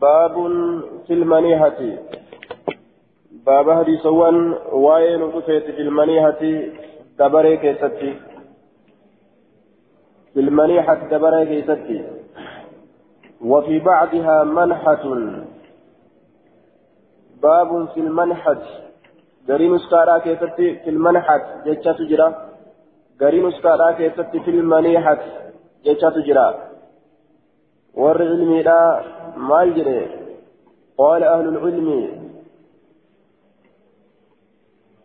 باب في المنيحة. باب حديثوان وين رفيت في المنيحة دبري كيستي. في المنيحة دبري كيستي. وفي بعضها منحة. باب في المنحة. غري نسكارا كيستي في المنحة جتشا تجرى غري نسكارا كيستي في المنيحة جتشا تجرى ور علمي ما يجري قال أهل العلم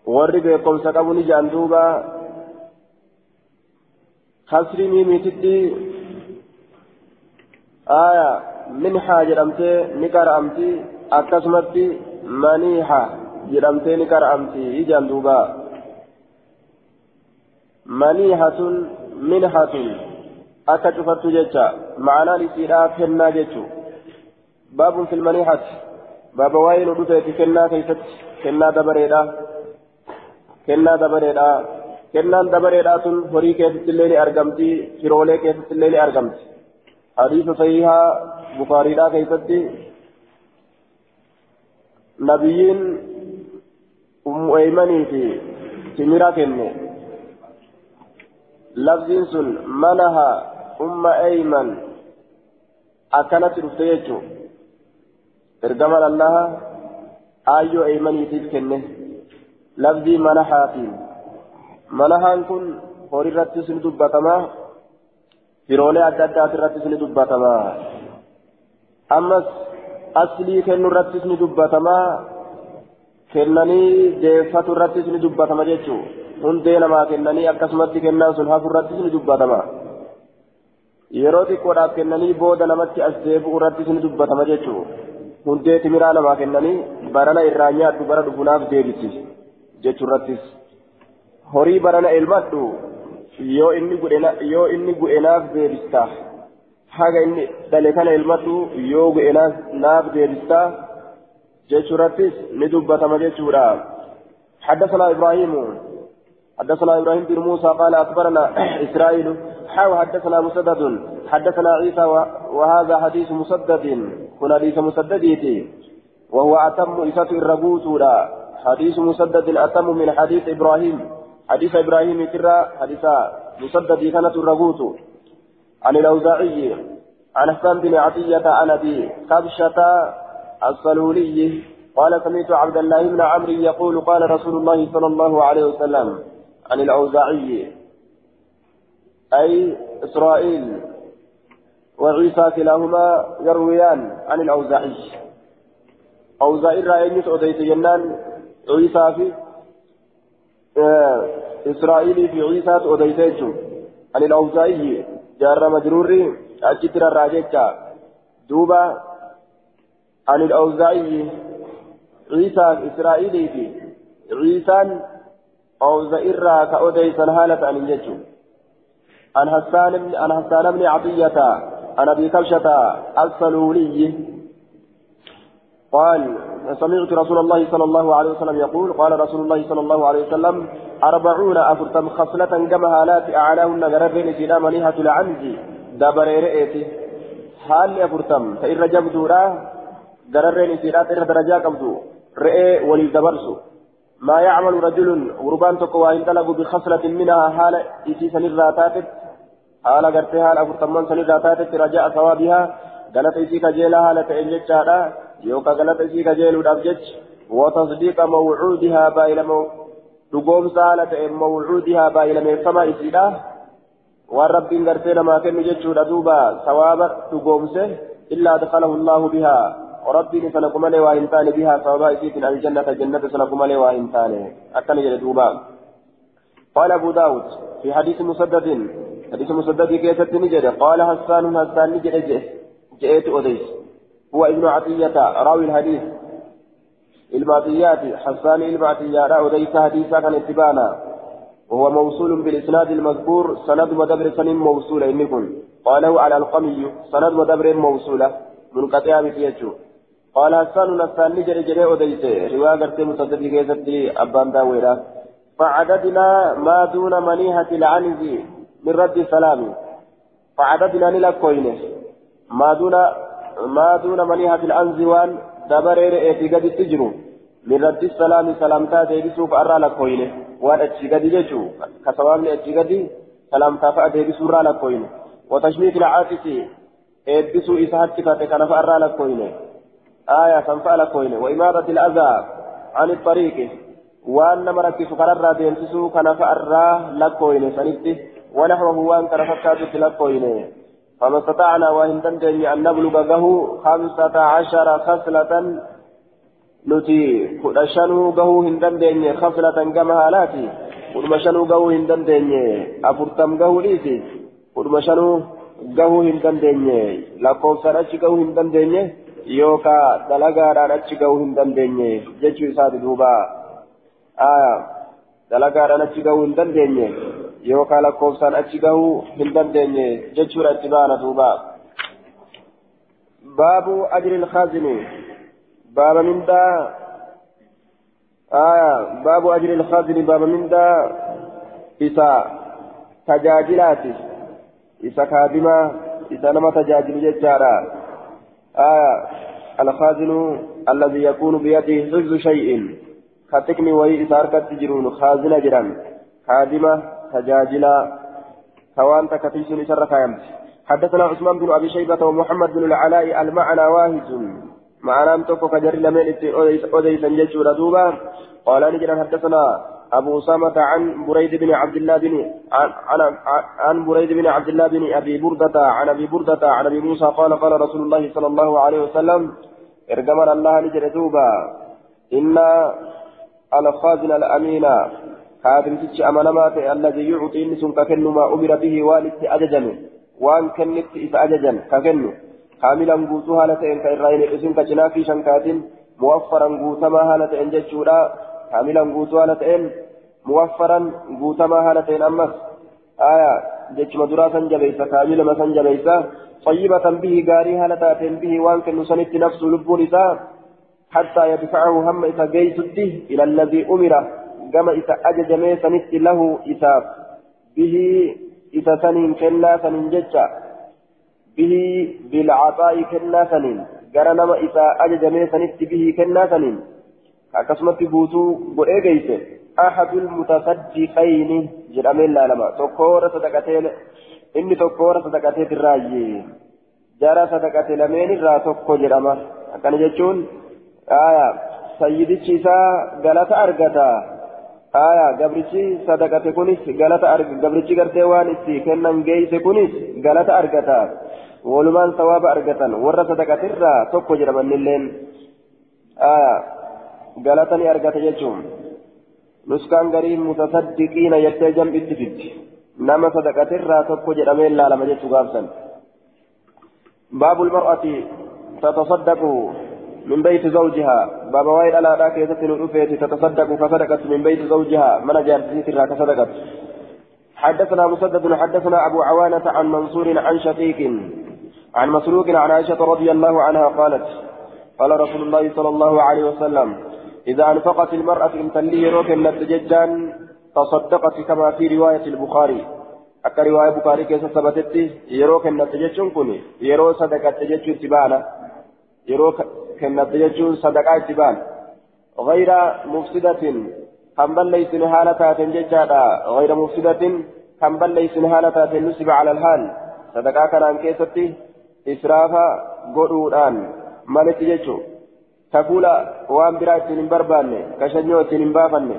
ور بكم سكبني جاندوبا خسري ميمي تدي. آية منحة جرمتي نكر أمتي أكسمتي منيحة جرمتي نكر أمتي جاندوبا منيحة منحة cufattu jecha ma'anaan isiidhaa kennaa jechu baabun filmaniixati baaba waa'ee nu dhufeeti kennaa keessatti kennaa dabareedha kennaa dabareedha kennaan dabareedhaa tun horii keessatti illee ni argamti firoolee keessatti illee ni argamti hadiisa sahihaa bukaariidhaa keessatti nabiyyiin ummu eeymanii fi timira kenne lafziin sun manaha umma eeyman akkanatti eeymaniitiif kenne lafzii manahaatiin manahaan kun horiirrattis ni dubbatamaa firoolee adda addaati irrattis ni dubbatamaa ammas aslii kennu irrattis ni dubbatamaa kennanii deeffatu irrattis ni dubbatama jechuu hundee namaa kennanii akkasumatti kennaan sun hafu irrattis ni dubbatama yeroo xiqqoodhaaf kennanii booda namatti as deebi'u irrattis ni dubbatama jechuu hundee timiraa namaa kennanii barana irraa nyaadhu bara dhufunaaf deebiti jechuu irrattis horii barana elmadhu yoo inni yoo inni gu'enaaf deebista haga inni dhale kana elmadhu yoo gu'enaaf naaf deebista jechuu irrattis ni dubbatama jechuudha حدثنا إبراهيم حدثنا ابراهيم بن موسى قال اخبرنا اسرائيل حاو حدثنا مسدد حدثنا عيسى وهذا حديث مسدد كن حديث مسدد وهو أتم اسات الربوت لا حديث مسدد أتم من حديث إبراهيم. حديث إبراهيم ترى حديث مسدد كانت الربوت عن الأوزاعي عن حسان بن عطية عن أبي كبشة الصلولي قال سمعت عبد الله بن عمرو يقول قال رسول الله صلى الله عليه وسلم عن الأوزاعي. أي إسرائيل. وعيسى كلاهما يرويان عن الأوزاعي. أوزاعي رأيني أوديت جنان عيسى في آه إسرائيل في عيسى أوديت عن الأوزاعي جار مجرور أجتر الراجيكا دوبا عن الأوزاعي عيسى إسرائيل في عيسى أوز إرى كأوديسا هالة عن الجج عن حسان عن حسان بن عطية عن أبي كبشة السلولي قال سمعت رسول الله صلى الله عليه وسلم يقول قال رسول الله صلى الله عليه وسلم أربعون أفرتم خصلة كما هالات أعلاهن غربين في منيهة العنز. دبر رئيتي حال أفرتم فإن رجب دورا غربين في درجة قبضو. رئي ولي دبرسو ما يعمل رجل غربان تقوى إن طلبوا بخصلة منها حال إسي سن الراتات حال قرتها حال أفرتمان سن الراتات رجاء ثوابها قالت إسي كجيلا حالة إنجت شارع يوكا قالت إسي كجيل ودفجت وتصديق موعودها بايل مو دقوم سالة موعودها بايل من سما إسيلا والرب قرتنا ما كان يجتشو دوبا ثوابا دقوم إلا دخله الله بها ربي سنكم لي وإنتان بها سواء إسيت الجنة جنة سنكم لي وإنتان أكن جلدوبا قال أبو داود في حديث مسدد حديث مسدد كيست نجد قال حسان حسان نجد جئت؟ أديس هو ابن عطية راوي الحديث. المعطيات حسان المعطيات أديس حديثا كان اتبانا وهو موصول بالإسناد المذكور سند ودبر سن موصولة إنكم قاله على القمي سند ودبر موصولة منقطع بيجو قال حسان نسان نجري جري أديسه رواية قرتي مصدق كيستي أبان داويرا فعددنا ما دون منيهة العنز. من رد السلام فعددنا نلا كوينة. ما دون ما دون منيها في الأنزوان دبرير إيتي قد تجرو. من رد السلام سلامتا ديبسو فأرى لكوينه وان أتشي قد ججو كسوامني أتشي قد سلامتا فأديبسو را لكوينه وتشميت العاطس إيبسو إسهات كفاتك أنا فأرى لكوينه آية سنفع لكوينه وإمادة الأذى عن الطريق. وأن مركز قرر ديمسسو كان فأرى لكوينه سنفته ونحوه وان كان فكاتت لكوينه فما استطعنا وإن تنتهي أن نبلغ له خمسة عشر خصلة نتي كل شنو قهو هندن ديني خصلة كما هالاتي كل شنو قهو هندن ديني أفرتم قهو ليتي كل شنو قهو هندن ديني لكم سنة قهو هندن ديني يوكا دلقا رانتش قهو هندن ديني جيشو إساد دوبا. آية. دلقا رانتش قهو هندن ديني yookaan lakkoofsaan achi gahuu hin dandeenye jechuudha itti baana duuba baabu ajri ilkaazini baaba mindaa aya baabu ajri ilkaazini baaba mindaa isa tajaajilaati isa kaadimaa isa nama tajaajilu jechaadha aya الخازن الذي يكون بيده حفظ شيء كتكني وهي إذا أركت جرون خازن جران خادمة تجاجلا كوان تكفيس نسر كامت حدثنا عثمان بن ابي شيبه ومحمد بن العلاء المعنى واهز معنى امتوكو كجر لمن اوديس جيشو ردوبا قال نجد حدثنا أبو أسامة عن بريد بن عبد الله بن عن, عن, بريد بن عبد الله بن أبي بردة عن أبي بردة عن أبي موسى قال قال رسول الله صلى الله عليه وسلم ارجمنا الله نجد دوبا إن الخازن الأمين خادمتش أمانما الذي يعطي نسون ككن ما أمر به والد أججن وان كنت إذا أججن ككن كاملا قوتها لتئن كإرائن إسن كجنافي شنكات موفرا قوتما هالتئن ججولا كاملا قوتها لتئن موفرا قوتما هالتئن أمس آية جج مدراسا جبيسا كاملا مسا جبيسا طيبة به قاري هالتاتين به وان كن سنت نفس لب حتى يدفعه هم إذا جيسته إلى الذي أمره gama isa ajajamee sanitti lahu isaaf bihii isa saniin kennaa saniin jecha bihii bilcaxaa'i kennaa saniin gara nama isa ajajamee sanitti bihii kennaa saniin akkasumatti guutuu godhee geeyse ahadul mutasaddiqayni jedhamee laalama. Tokkoora sadaqatee inni tokkoora sadaqatee irraayyee jara sadaqate lameen irraa tokko jedhama. Akkana jechuun aayaa sayyidichi isaa galata argataa aya gabrichi sadaqate kunis galata arga gabrichi gartee waan itti kennan geeyse kunis galata argata walumaan sawaaba argatan warra sadaqatirraa tokko jedhamanilleen aya galata ni argata jechuun nuskaan garii mutasaddiqiina jettee jam'itti fiddi nama sadaqatirraa tokko jedhamee laalama jechuu gaafsan baabul mar'ati tatasaddaqu من بيت زوجها. بابا وايد على ذاك يزتن رفيت تتصدق فصدقت من بيت زوجها. من جارتي راك صدقت حدثنا مسدد حدثنا أبو عوانة عن منصور عن شقيق عن مسروق عن عائشة رضي الله عنها قالت قال رسول الله صلى الله عليه وسلم إذا أنفقت المرأة إن تليه روك النتججان تصدقت كما في رواية البخاري. akka riwaayee bukaarii keessa sabatetti yeroo kennatte jechuun kun yeroo sadaqatte jechuu kennatte jechuun sadaqaa itti baan غير مفسدة كم بل ليس هالة ججادا غير مفسدة كم بل ليس هالة نسب على الحال صدقا كان كيستي إسرافا قدودان مالت ججو تقول وان برات بربان كشنيوت بافن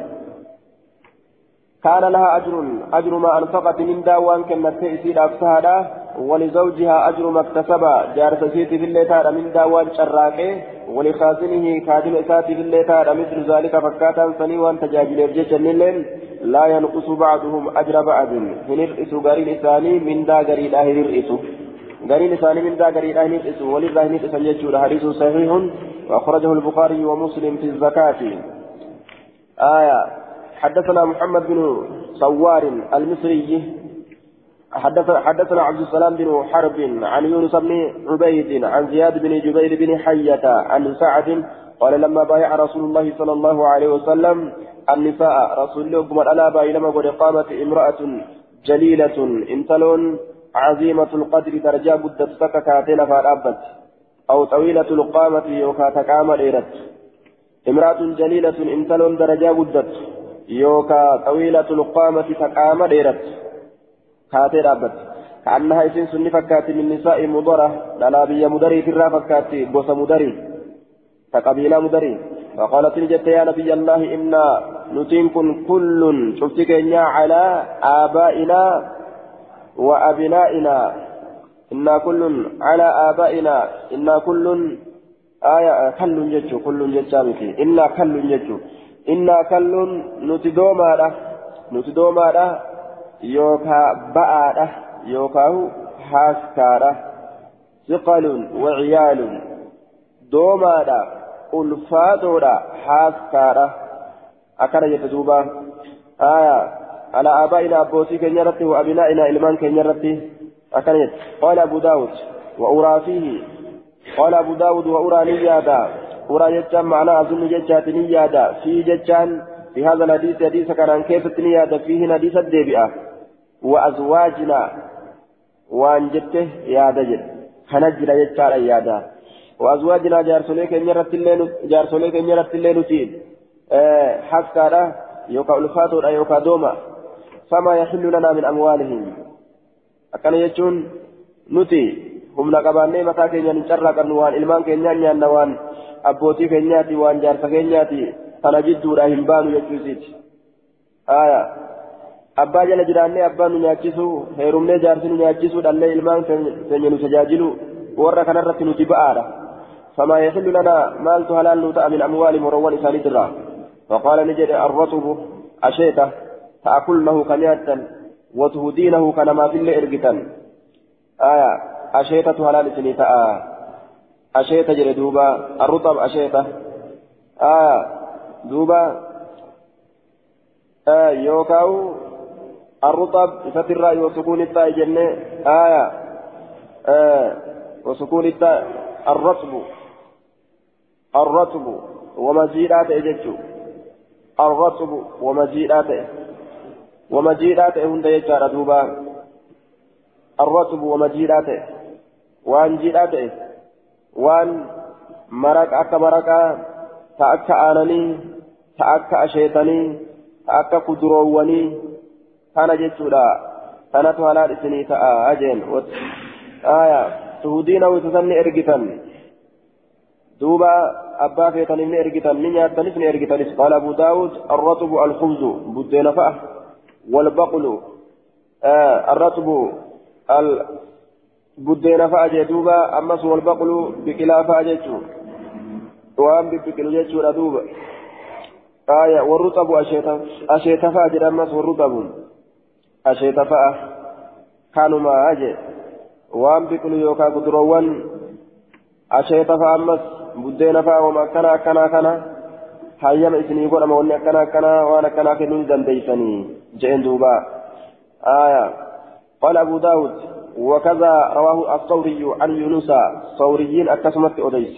كان لها أجر أجر ما أنفقت من داوان كانت تأسير أفسادا ولزوجها أجر ما اكتسب جارة سيتي في الليتار من داوان شراكه. ولخازنه كادم إساتي في الليتار مثل ذلك فكاتا سني وان تجاجل الجيش الليل لا ينقص بعضهم أجر بعض. هنرئس غرين إساني من دا غرين أهل الرئيس غرين إساني من دا غرين أهل الرئيس ولله نئس يجور. حديث صحيح. وأخرجه البخاري ومسلم في الزكاة. آية. حدثنا محمد بن صوار المصري. حدثنا عبد السلام بن حرب عن يونس بن عبيد عن زياد بن جبير بن حية عن سعد قال لما بايع رسول الله صلى الله عليه وسلم النساء رسول الله قم ألا بايلما قد قامت امرأة جليلة انتلون عظيمة القدر درجة بدت سككاتين فأرابت أو طويلة القامة يوكا تقام ديرت امرأة جليلة انتلون درجة قدت يوكا طويلة القامة تقام ديرت كاتي رابت كأنها اسم سني فكات من نساء مضرة للا مدري في الرافكات بوس مدري كقبيلة مدري فقالت نجت يا نبي الله إنا نتنكن كل شفتك على آبائنا وأبنائنا إنا كل على آبائنا إنا كل آية كل جتشو كل جتشامتي إنا كل جتشو إنا كل نتدوما نتدوما يوكا بآ يوكا حاسكا ثقل وعيال دوما ulfaatoodha haaskaadha. Akkana jette duuba aya على آبائنا أبوسي كن يرتي وأبنائنا إلمان كن يرتي أكن قال أبو داود وأرى فيه قال أبو داود وأرى نيادا أرى جتان معنى أظن جتات نيادا في جتان في هذا الحديث حديث كان كيف نيادا فيه حديث الدبئة وأزواجنا وأن جته يا دجل هنجل جتان يادا. وأزواجنا جارسولي كن يرت الليل جارسولي كن يرت الليل تين. أه حسكارا يوكا ألفاتو يوكا دوما. فما يحل لنا من أموالهم. أكن يجون نتي هم لقباني متى كن ينشر كنوان إلمان كن ينيان وان أبوتي كنياتي وان جارس كنياتي تنجدوا راهم بانو يجوزيت. آية. Abbaa jala jiraannee abbaan nu nyaachisu heerumnee jaarsi nu nyaachisu dhallee ilmaan keenya nu tajaajilu warra kanarratti nuti ba'aadha. فما يحل لنا مال هلال نوتا من أموال مروان إساني درا فقال نجد الرطب أشيته تأكلنه كنياتا وتهدينه كنما في اللي إرقتا آية أشيته هلال إساني تأ أشيته جري دوبا الرطب أشيته آية دوبا آه يوكاو الرطب فتر وسكون التاء جنة. آية. آه. وسكون التاء. الرطب. الرطب. ومزيدات اجتشو الرطب. ومزيدات ومزيدات هند يجار دوبا. الرطب. ومزيدات وان جيدات وان مرق أكا مرقا تأكا آنني. تأكا أشيطني. تأكا كدرووني كان جتشو لا كانت هلال إسني تأ أجين آية تهدين وتسني إرقتا دوبا أبا فيتن من إرقتن من يأتنس من إرقتنس قال أبو داود الرطب الخبز بدين فأه والبقل آه الرطب البدين فأه دوبا أمس والبقل بكلا فأه وأم بكل جيتشو دوبا آية والرطب أشيتا أشيتا فأه أمس والرطب أشيتا فأه كانوا ما أجي وأم بكل يوكا قدروان أشيتا فأمس buddeena fa'aa wama akkana akkana kana hayyama isinii godhama wanni akkana akkana waan akkanaa kennuu ni dandeeysanii jeen duuba. آية قال أبو داود وكذا رواه الثوري عن يونس ثوريين أكسمت أديس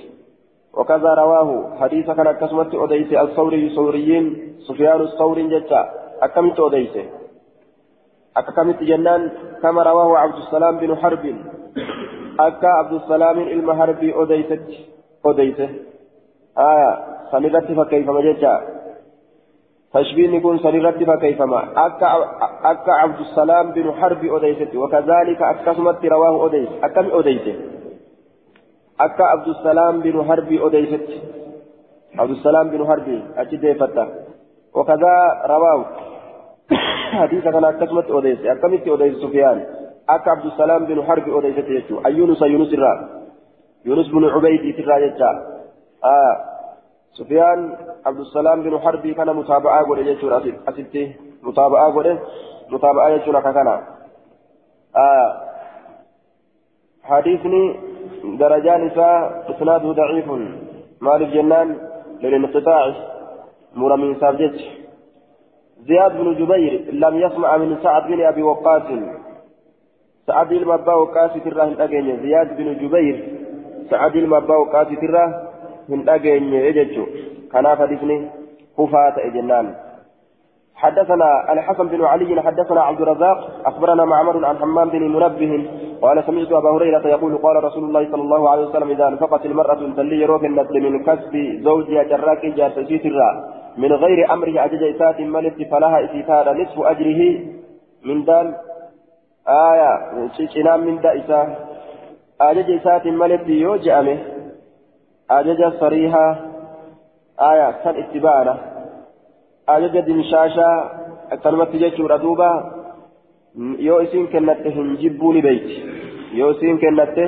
وكذا رواه حديث كان أكسمت أديس الثوري ثوريين سفيان الثوري جتا أكمت أديس أكمت جنان كما رواه عبد السلام بن حرب أكا عبد السلام المهربي أديست odeyse aya sanirratti fakkeeyfama jecha tashbiihni kun sanirratti fakkeeyfama akka akka abdusalaam binu harbi odeysetti wakadhalika akkasumatti rawaahu odeyse akkami odeyse akka abdusalaam binu harbi odeysetti abdusalaam binu harbi achi deeffatta wakadha rawaahu hadiisa kana akkasumatti odeyse akkamitti odeyse sufiyaan akka abdusalaam binu harbi odeysetti jechuu ayyunusa yunus irraa? يونس بن عبيد ترى جتا آه سفيان عبد السلام بن حربي كان متابعة قول يجور أسدتي متابعة قول متابعة يجور كان آه حديثني درجان نساء إسناده ضعيف مال الجنان للانقطاع مر من سابجت زياد بن جبير لم يسمع من سعد بن أبي وقاص. سعد أبي وقاص تراه زياد بن جبير سعد المبا وقاتي ترى من أجين يجتشو كان حديثني كفاة إجنان. حدثنا الحسن بن علي حدثنا عبد الرزاق أخبرنا معمر عن حمام بن منبه قال سمعت أبا هريرة يقول قال رسول الله صلى الله عليه وسلم إذا أنفقت المرأة تلي يروك النسل من كسب زوجها جراك جاسسيت الرا من غير أمره أجج إسات ملت فلها إسيتها نصف أجره من دال آية شنام من دائسة أجج إسات ملت يوجأمه أجج صريحة آية كان إتباعنا أجج دمشاشا كلمة جيشورا دوبا yoo isiin kennatte hin jibbuu ni beeyti yoo isiin kennatte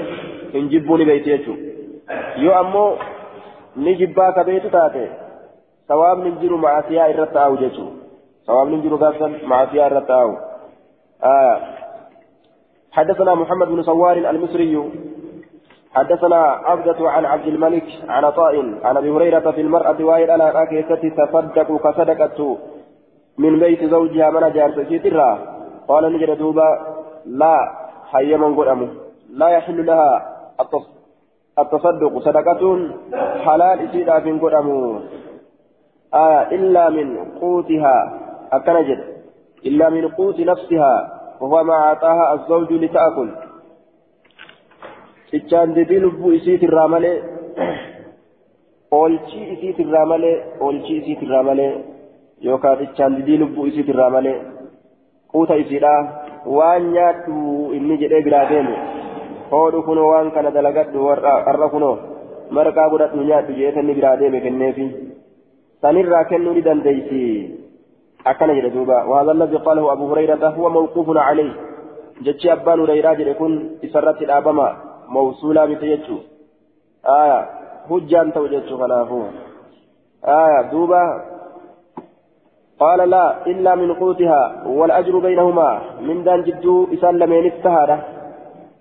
hin jibbuu ni beeyti jechuudha yoo ammoo ni jibbaa beetu taate sawaabni jiru macaasiyaa irra taa'u jechuudha. Sawaabni jiru gaafsan macaasiyaa irra taa'u. حدثنا محمد بن سوار المصري حدثنا عبدة عن عبد الملك عن عطاء عن ابي هريرة في المرأة وائل على التي تصدق كصدقة من بيت زوجها من جارت سيترا قال نجد دوبا لا حي من قدامه لا يحل لها التصدق صدقة حلال إسيدا في قدامه آه إلا من قوتها أكنجد إلا من قوت نفسها وهو ما أعطاها الزوج لتأكل ichaan didii lubbuu isiitirraa malee oolchii isiitirraa malee oolchii isiitirraa malee yookaan ichaan didii lubbuu isiitirraa malee quuta isiidha waan nyaadhu inni jedhee biraa deeme hoodhu kunoo waan kana dalagadhu har'a kunoo marqaa godhadhu nyaadhu jedhee inni biraa deeme kenneefi Ni dandeessi akkana jedhe duuba وهذا الذي قاله أبو هريرة هو موقوف عليه جتشي أبان هريرة كن إسرت الأبما موصولا بتيجو آية هجان توجتشو خلافه آية دوبا قال لا إلا من قوتها والأجر بينهما من دان جدو إسان لمن استهارة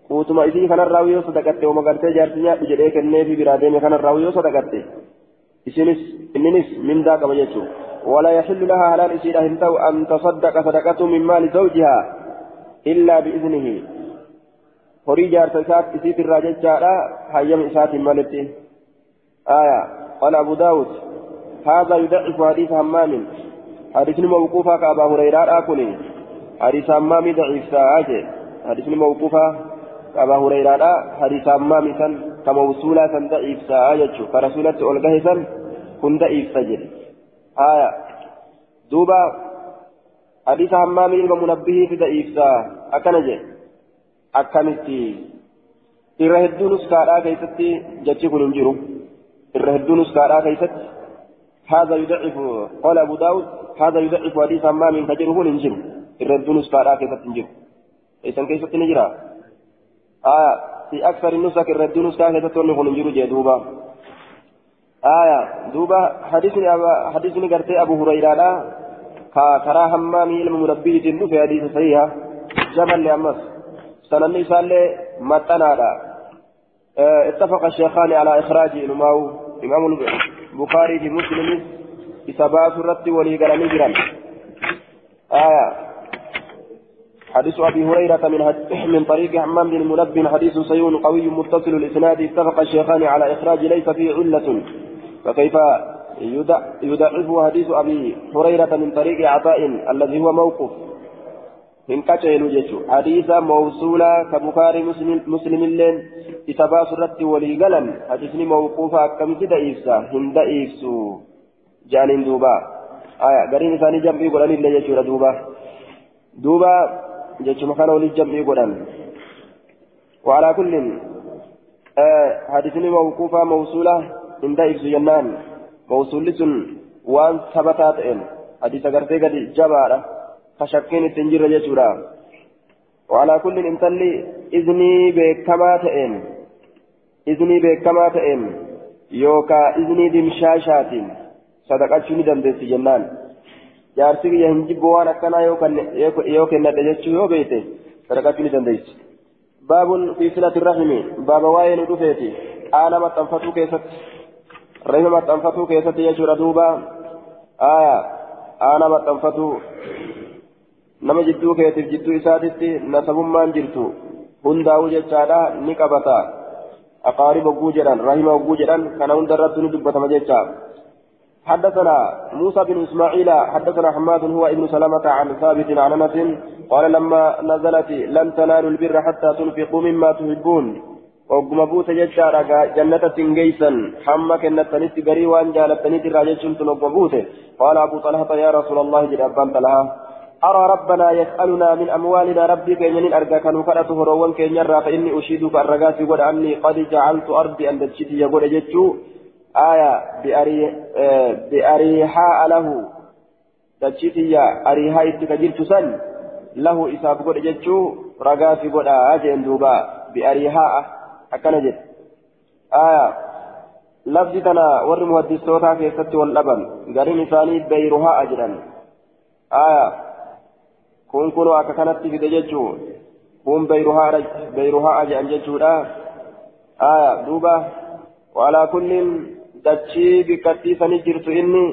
قوتما إسي كان الراوي صدقت وما قرت جارتنيا بجريك النبي برادين كان الراوي صدقت إسنس إننس من ذاك وجدتو ولا يحل لها حلال إسيرة هنتو أن تصدق صدقته من مال زوجها إلا بإذنه horii jaarsa isaat isiit irraa jechaadha hayyama isaatiin malitti آية قال أبو داود هذا يضعف حديث همام حديث موقوفة كأبا هريرة أكوني حديث همام ضعيف ساعة حديث موقوفة كأبا هريرة حديث همام سن كموصولة سن ضعيف ساعة كرسولة ألقاه سن كن ضعيف سجل آية دوبا حديث همام المنبه في ضعيف ساعة أكنجي akkamitti? Irra hedduu nuskaadhaa keessatti jechi kun hin jiru. Irra hedduu nuskaadhaa keessatti هذا يضعف قال أبو داود هذا يضعف حديث ما من كجر هو ننجر الرد نسكا كيف إذا كيف تنجر آية في أكثر النسك الرد نسكا كيف تنجر ننجر جدوبا آية دوبا حديثني أبا حديثني قرتي أبو هريرة كرا همامي المنبه جنو في حديث صحيح جبل لأمس سنن سالي متنادا اتفق الشيخان على إخراج إمام إمام البخاري في مسلم إسابات الرد ولي قال جرا آية حديث أبي هريرة من من طريق حمام بن منبه حديث صحيح قوي متصل الإسناد اتفق الشيخان على إخراج ليس فيه علة فكيف يدعف حديث أبي هريرة من طريق عطاء الذي هو موقف hin qaceelu jechuun hadiisa mawsuulaa ka bukaarii muslimilleen isa baasu irratti walii galan hadisni mawquufa akkamitti da'iifsa hin da'iifsu jaaniin duuba gariin isaanii jam'ii godhanillee jechuudha duuba duuba jechuma kana waliin jam'ii godhan وعلى كل حديثني موقوفة موصولة إن دائف جنان موصول لسن وان ثبتات إن. حديث قرتي قد جبارة. كشكين التنجير جتورا وعلى كل انتلي إذني بكما تئن إذني بكما تئن يوكا إذني دمشاشات صدقات شنو دمدس جنان. Jaarsi kiyya hin jibbu waan akkanaa yoo kennadhe jechuu yoo beeyte sadaqachuu ni dandeessi baabun fi silati rahimi baaba waa'ee nu dhufeeti qaala maxxanfatuu keessatti rahima maxxanfatuu keessatti jechuudha duuba aya aana maxxanfatuu nama jidduu keetiif jidduu isaatitti nasabummaan jirtu hundaa'uu jechaadha ni qabata aqaarib hogguu jedhan rahima hogguu jedhan kana hunda irratti ni dubbatama jecha حدثنا موسى بن إسماعيل حدثنا حماد هو ابن سلمة عن ثابت عن أنس قال لما نزلت لن تنالوا البر حتى تنفقوا مما تحبون. وقم بوت ججارا جنة تنجيسا حما كنت تنسي بري وان جالت تنسي وقم بوت قال أبو طلحة يا رسول الله جل أبان طلحة. أرى ربنا يسألنا من أموالنا ربي كينين أرجاك نكرته روان كينيرا فإني أشيدك الرقاس قد أني قد جعلت أرضي أن تجتي يقول جتشو آية بأريحاء له. تجتي أريحاء اتكجلت سن. له إساب قد جتشو رقاس قد أجن دوبا بأريحاء أكنا جت آية لفظي تنا ور مهدسوتا كيست واللبن قرين ثاني بيرها أجرا آية kun kunoo akka kanatti fide jechuun kun beeyruhaa aja'an jechuudha aya duuba walaa kullin dachii bikkattiisanii jirtu inni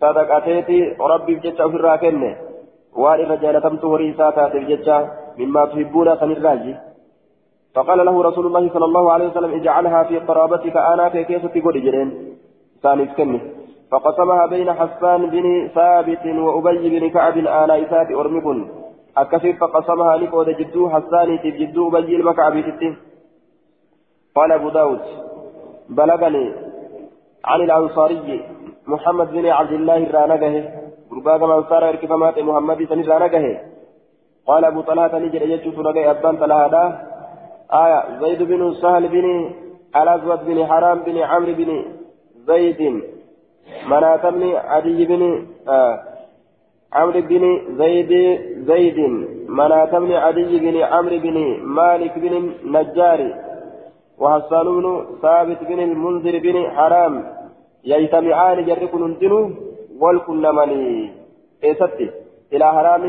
sadaqateeti rabbiif jecha ofirraa kenne. Waan irra jaalatamtu horii isaa taateef jecha mimmaa tuhibbuuna sanirraaji فقال له رسول الله صلى الله عليه وسلم اجعلها في قرابتك أنا في كيسة قد جرين ثاني كني فقسمها بين حسان بن ثابت وأبي بن كعب آل إسات أرمكن أكثر فقسمها لقود جدو حسان جدو أبي المكعب قال أبو داود بلغني عن الأنصاري محمد بن عبد الله الرانقه قرباك من صار إركفمات محمد بن الرانقه. قال أبو طلحة نجر يجوز لقي أبان طلحة. آية زيد بن سهل بن الأسود بن حرام بن عمرو بن زيد مناة بن عدي بن آه عمرو بن زيد زيد مناة بن عدي بن عمرو بن مالك بن النجار وحسان بن ثابت بن المنذر بن حرام يجتمعان جرك ننتنو والكنماني ايستي إلى حرام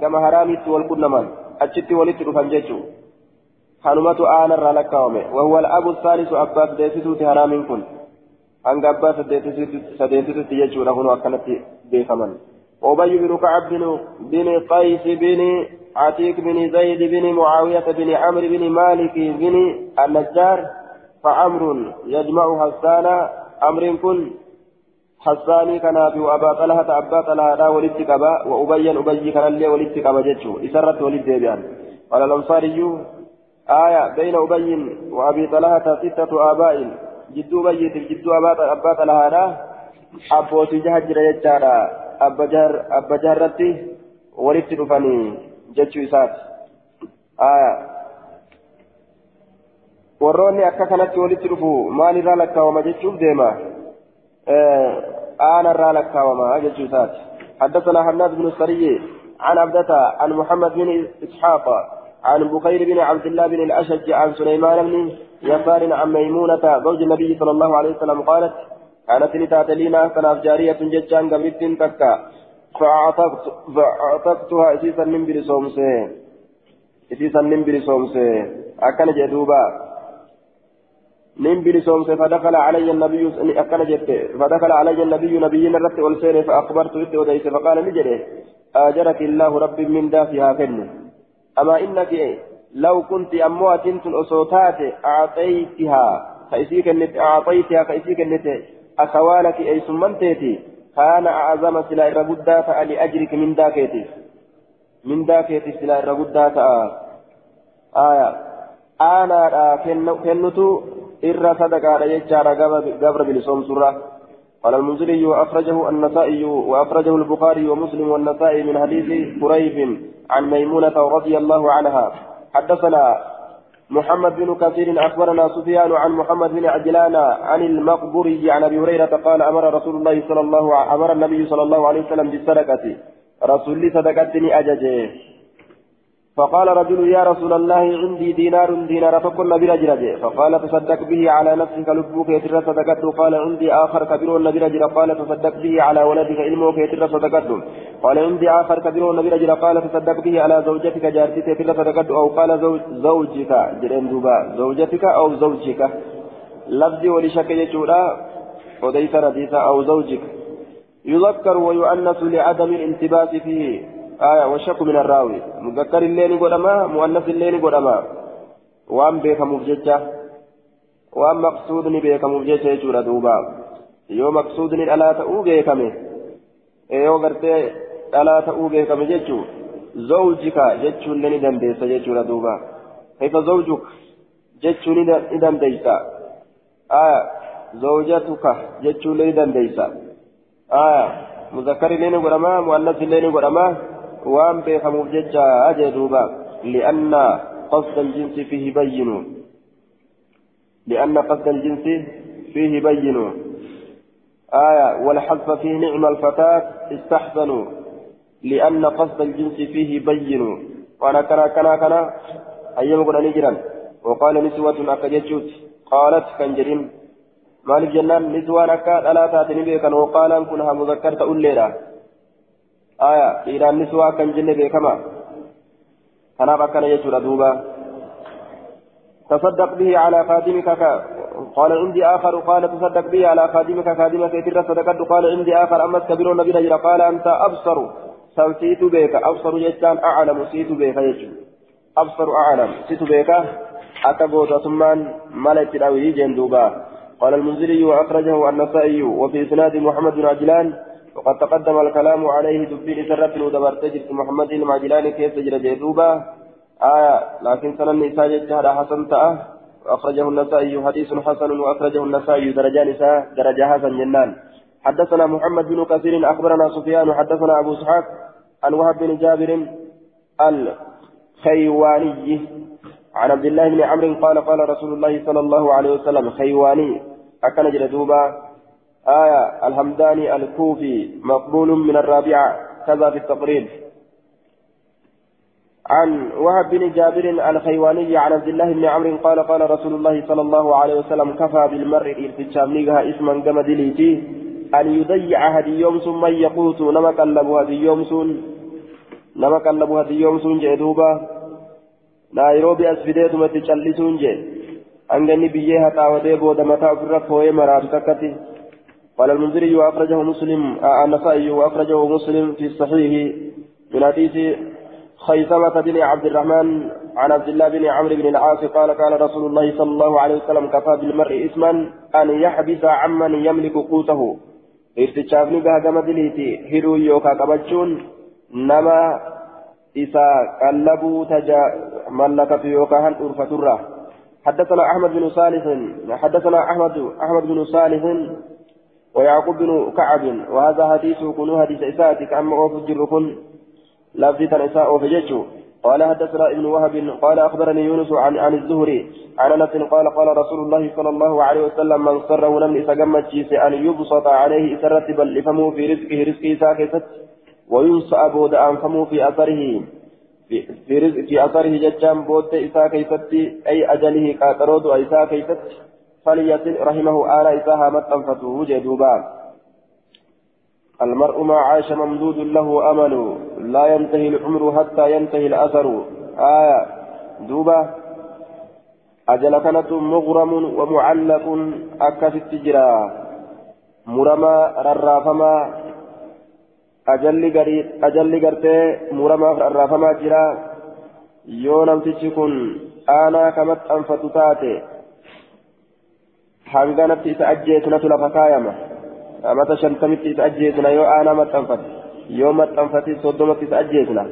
كما حرامت والكنمان أجت ولدت رفنجتشو حنمة آن الرالكاومي. وهو الأب الثالث أباس ديسيتو حرام كن. hanga abbaa sadeetitti jechuudha kun akkanatti beekaman أبي بن كعب بن قيس بن عتيك بن زيد بن معاوية بن عمرو بن مالك بن النجار فعمر يجمع حسان أمر كن حساني كان أبي وأبا طلحة أبا طلحة ولدت كبا وأبي أبي كان لي ولدت كبا جتشو إسرت ولد بيان. قال الأنصاري آية بين أبي وأبي طلحة ستة آباء. jidduu bayyiitiif jidduu abbaa xalahaadha abbootii jaha jira jechaadha abba jaharratti walitti dhufanii jechuu isaati. Warroonni akka kanatti walitti dhufu maalirraa lakkaawama jechuuf deema? Aanarraa lakkaawama jechuu isaati. حدثنا حناد بن السري عن عبدة عن محمد بن إسحاق عن بخير بن عبد الله بن الأشج عن سليمان بن يسار عن ميمونة زوج النبي صلى الله عليه وسلم قالت كانت لتات لنا كناف جارية ججان قبلت تكا فأعتقتها إسيسا من برسومسي إسيسا من برسومسي أكن جدوبا من برسومسي فدخل علي النبي أكن جدت فدخل علي النبي نبينا رت والسير فأخبرت إت وديس فقال نجري آجرك الله ربي من دافها فن أما إنك لو كنت أموات أصوتات أعطيتها فإسيك النت أعطيتها فإسيك النت أخوالك أي سمنتيتي كان أعظم سلا الربدا فألي أجرك من داكيتي. من داكيتي سلا الربدا آية. أنا كنتو إر صدقا يجار قبر بلسوم سورة. قال المنزلي وأخرجه النسائي وأخرجه البخاري ومسلم والنسائي من حديث قريب عن ميمونة رضي الله عنها. حدثنا محمد بن كثير أخبرنا سفيان عن محمد بن عجلان عن المقبري عن أبي هريرة قال أمر رسول الله صلى الله أمر النبي صلى الله عليه وسلم بالصدقة. رسول صدقتني أججه. فقال رجل يا رسول الله عندي دينار دينار فكن نبي رجل فقال تصدق به على نفسك لبوك يتر صدقته. قال عندي آخر كبير نبي رجل. قال تصدق به على ولدك علمك يتر صدقته. قال عندي آخر كبير نبي رجل. قال تصدق به على زوجتك جارتك يتر صدقته. أو قال زوج زوجك. جرين دوبا. زوجتك أو زوجك. لفظي ولشك يجورا وديس رديسا أو زوجك. يذكر ويؤنث لعدم الانتباه فيه. آية والشك من الراوي مذكر الليل قدما مؤنث الليل قدما وأم بيك مفججة وأم مقصود بيك مفججة يجور دوبا yoo maqsuudni dhalaa ta'uu beekame yoo gartee dhalaa ta'uu beekame jechuu zawjika jechuullee ni dandeessa jechuudha duuba kaifa zawjuk jechuu ni dandeeysa aya zawjatuka jechuullee ni dandeeysa aya muzakkarillee ni godhama muannasillee ni godhama waan beekamuuf jecha ajee duuba. Li'anna qasda aljinsi fihi bayyinu. لأن قصد الجنس فيه بين آية والحذف فيه نعم الفتاة استحسنوا لأن قصد الجنس فيه بين وأنا كنا كنا كنا أيام قد نجرا وقال نسوة أكجتشوت قالت كنجرين مالك جنان نسوان أكا ألا تاتني بيكا وقال أن كنها مذكر تقول آية إلى النسوة كنجن بيكما كنا بكنا يجور دوبا. تصدق به على خادمك قال عندي آخر قال تصدق به على خادمك خادمك يتر صدقت قال عندي آخر. أما كبير النبي نجر قال أنت أبصر سيت بك أبصر جتان أعلم سيت بك يجو أبصر أعلم سيت بك أتبوت ثم ملك الأوي جندوبا قال المنزلي وأخرجه النسائي وفي إسناد محمد بن عجلان. وقد تقدم الكلام عليه دبين سرت ودبرت محمد بن عجلان كيف جرى جدوبا. آية لكن سنن نساء جهد حسن تأه. وأخرجه النسائي حديث حسن وأخرجه النسائي درجة نساء درجة حسن جنان. حدثنا محمد بن كثير أخبرنا سفيان حدثنا أبو إسحاق عن وهب بن جابر الخيواني. عن عبد الله بن عمرو قال قال رسول الله صلى الله عليه وسلم خيواني. أكن جلدوبا آية الحمداني الكوفي مقبول من الرابعة كذا في التقريب. عن وهب بن جابر الخيواني عن عبد الله بن عمرو قال قال رسول الله صلى الله عليه وسلم كفى بالمرء ارتشامنيها اسما كما دليتي أن يضيع هدي يوم ثم يقوت نما قلب هدي يوم سن نما قلب هدي يوم سن جدوبا نairobi as fideetumatti callisuun jee hanganni biyyee haxaawatee booda mataa ofirra fooyee maraatu takkatti قال المنذري وأخرجه مسلم النسائي وأخرجه مسلم في الصحيح من حديث خيثمة بن عبد الرحمن عن عبد الله بن عمرو بن العاص قال قال رسول الله صلى الله عليه وسلم كفى بالمرء إثما أن يحبس عمن يملك قوته. ارتشافني بها كما دليتي هدو يوكا كبتشون نما إسا قلبوا تجا ملكة يوكا هن حدثنا أحمد بن صالح حدثنا أحمد أحمد بن صالح ويعقوب بن كعب وهذا حديث كنو حديث إساتك أما أوف الجركن لفظة نساء فججوا قال حدثنا ابن وهب قال أخبرني يونس عن عن الزهري عن أنس قال قال رسول الله صلى الله عليه وسلم من سره لم يتجمد أن يبسط عليه سرت بل فمه في رزقه رزقه ساكتت. وينسى بود انفمه في أثره. في رزق في أثره ججام بود اسا كيست أي أجله قاطرود ايسا كيست فليصل رحمه آل إساها متنفته جدوبان المرء ما عاش ممدود له أمل لا ينتهي العمر حتى ينتهي الأثر. آية. دوبة أجل كانت مغرم ومعلق أكف التجرى. مرمى ررافما. أجل قريب أجل قرتي مرمى ررافما جرى. يونم تشكن. أنا كمت أنفت تاتي حنغانت إسأجيت نتلف كايمة amata shantamitti isa ajjeesna yoo aanaa maxxanfate yoo maxxanfate soddomatti isa ajjeesna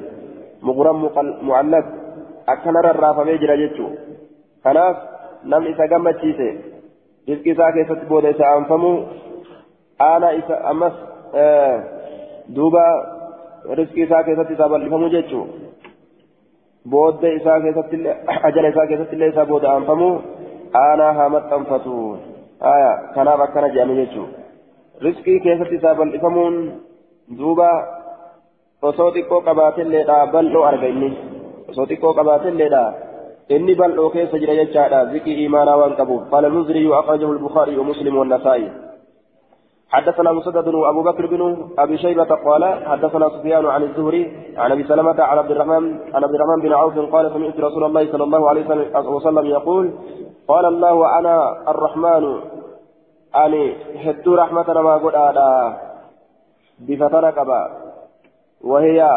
muquran mu'allaq akkana rarraafamee jira jechuu kanaaf namni isa gammachiise rizqi isaa keessatti booda isa aanfamu aanaa isa ammas duuba rizqi isaa keessatti isa bal'ifamu jechuu booda isaa keessatti ajala isaa keessatti illee isaa booda aanfamu aanaa haa maxxanfatu kanaaf akkana jedhame jechuu riskii keessatti isaa bal'ifamuun duuba osoo xiqqoo qabaatelleedha bal'oo arga inni osoo xiqqoo qabaatelleedha inni bal'oo keessa jira jechaadha zikii imaanaa waan qabuuf قال المزري وأخرجه البخاري ومسلم والنسائي حدثنا مسدد وابو بكر بن ابي شيبة قال حدثنا سفيان عن الزهري عن ابي سلمة عن عبد الرحمن عن عبد الرحمن بن عوف قال سمعت رسول الله صلى الله عليه وسلم يقول قال الله أنا الرحمن hedduu rahmata namaa godhaadha bifa tana qaba wahiya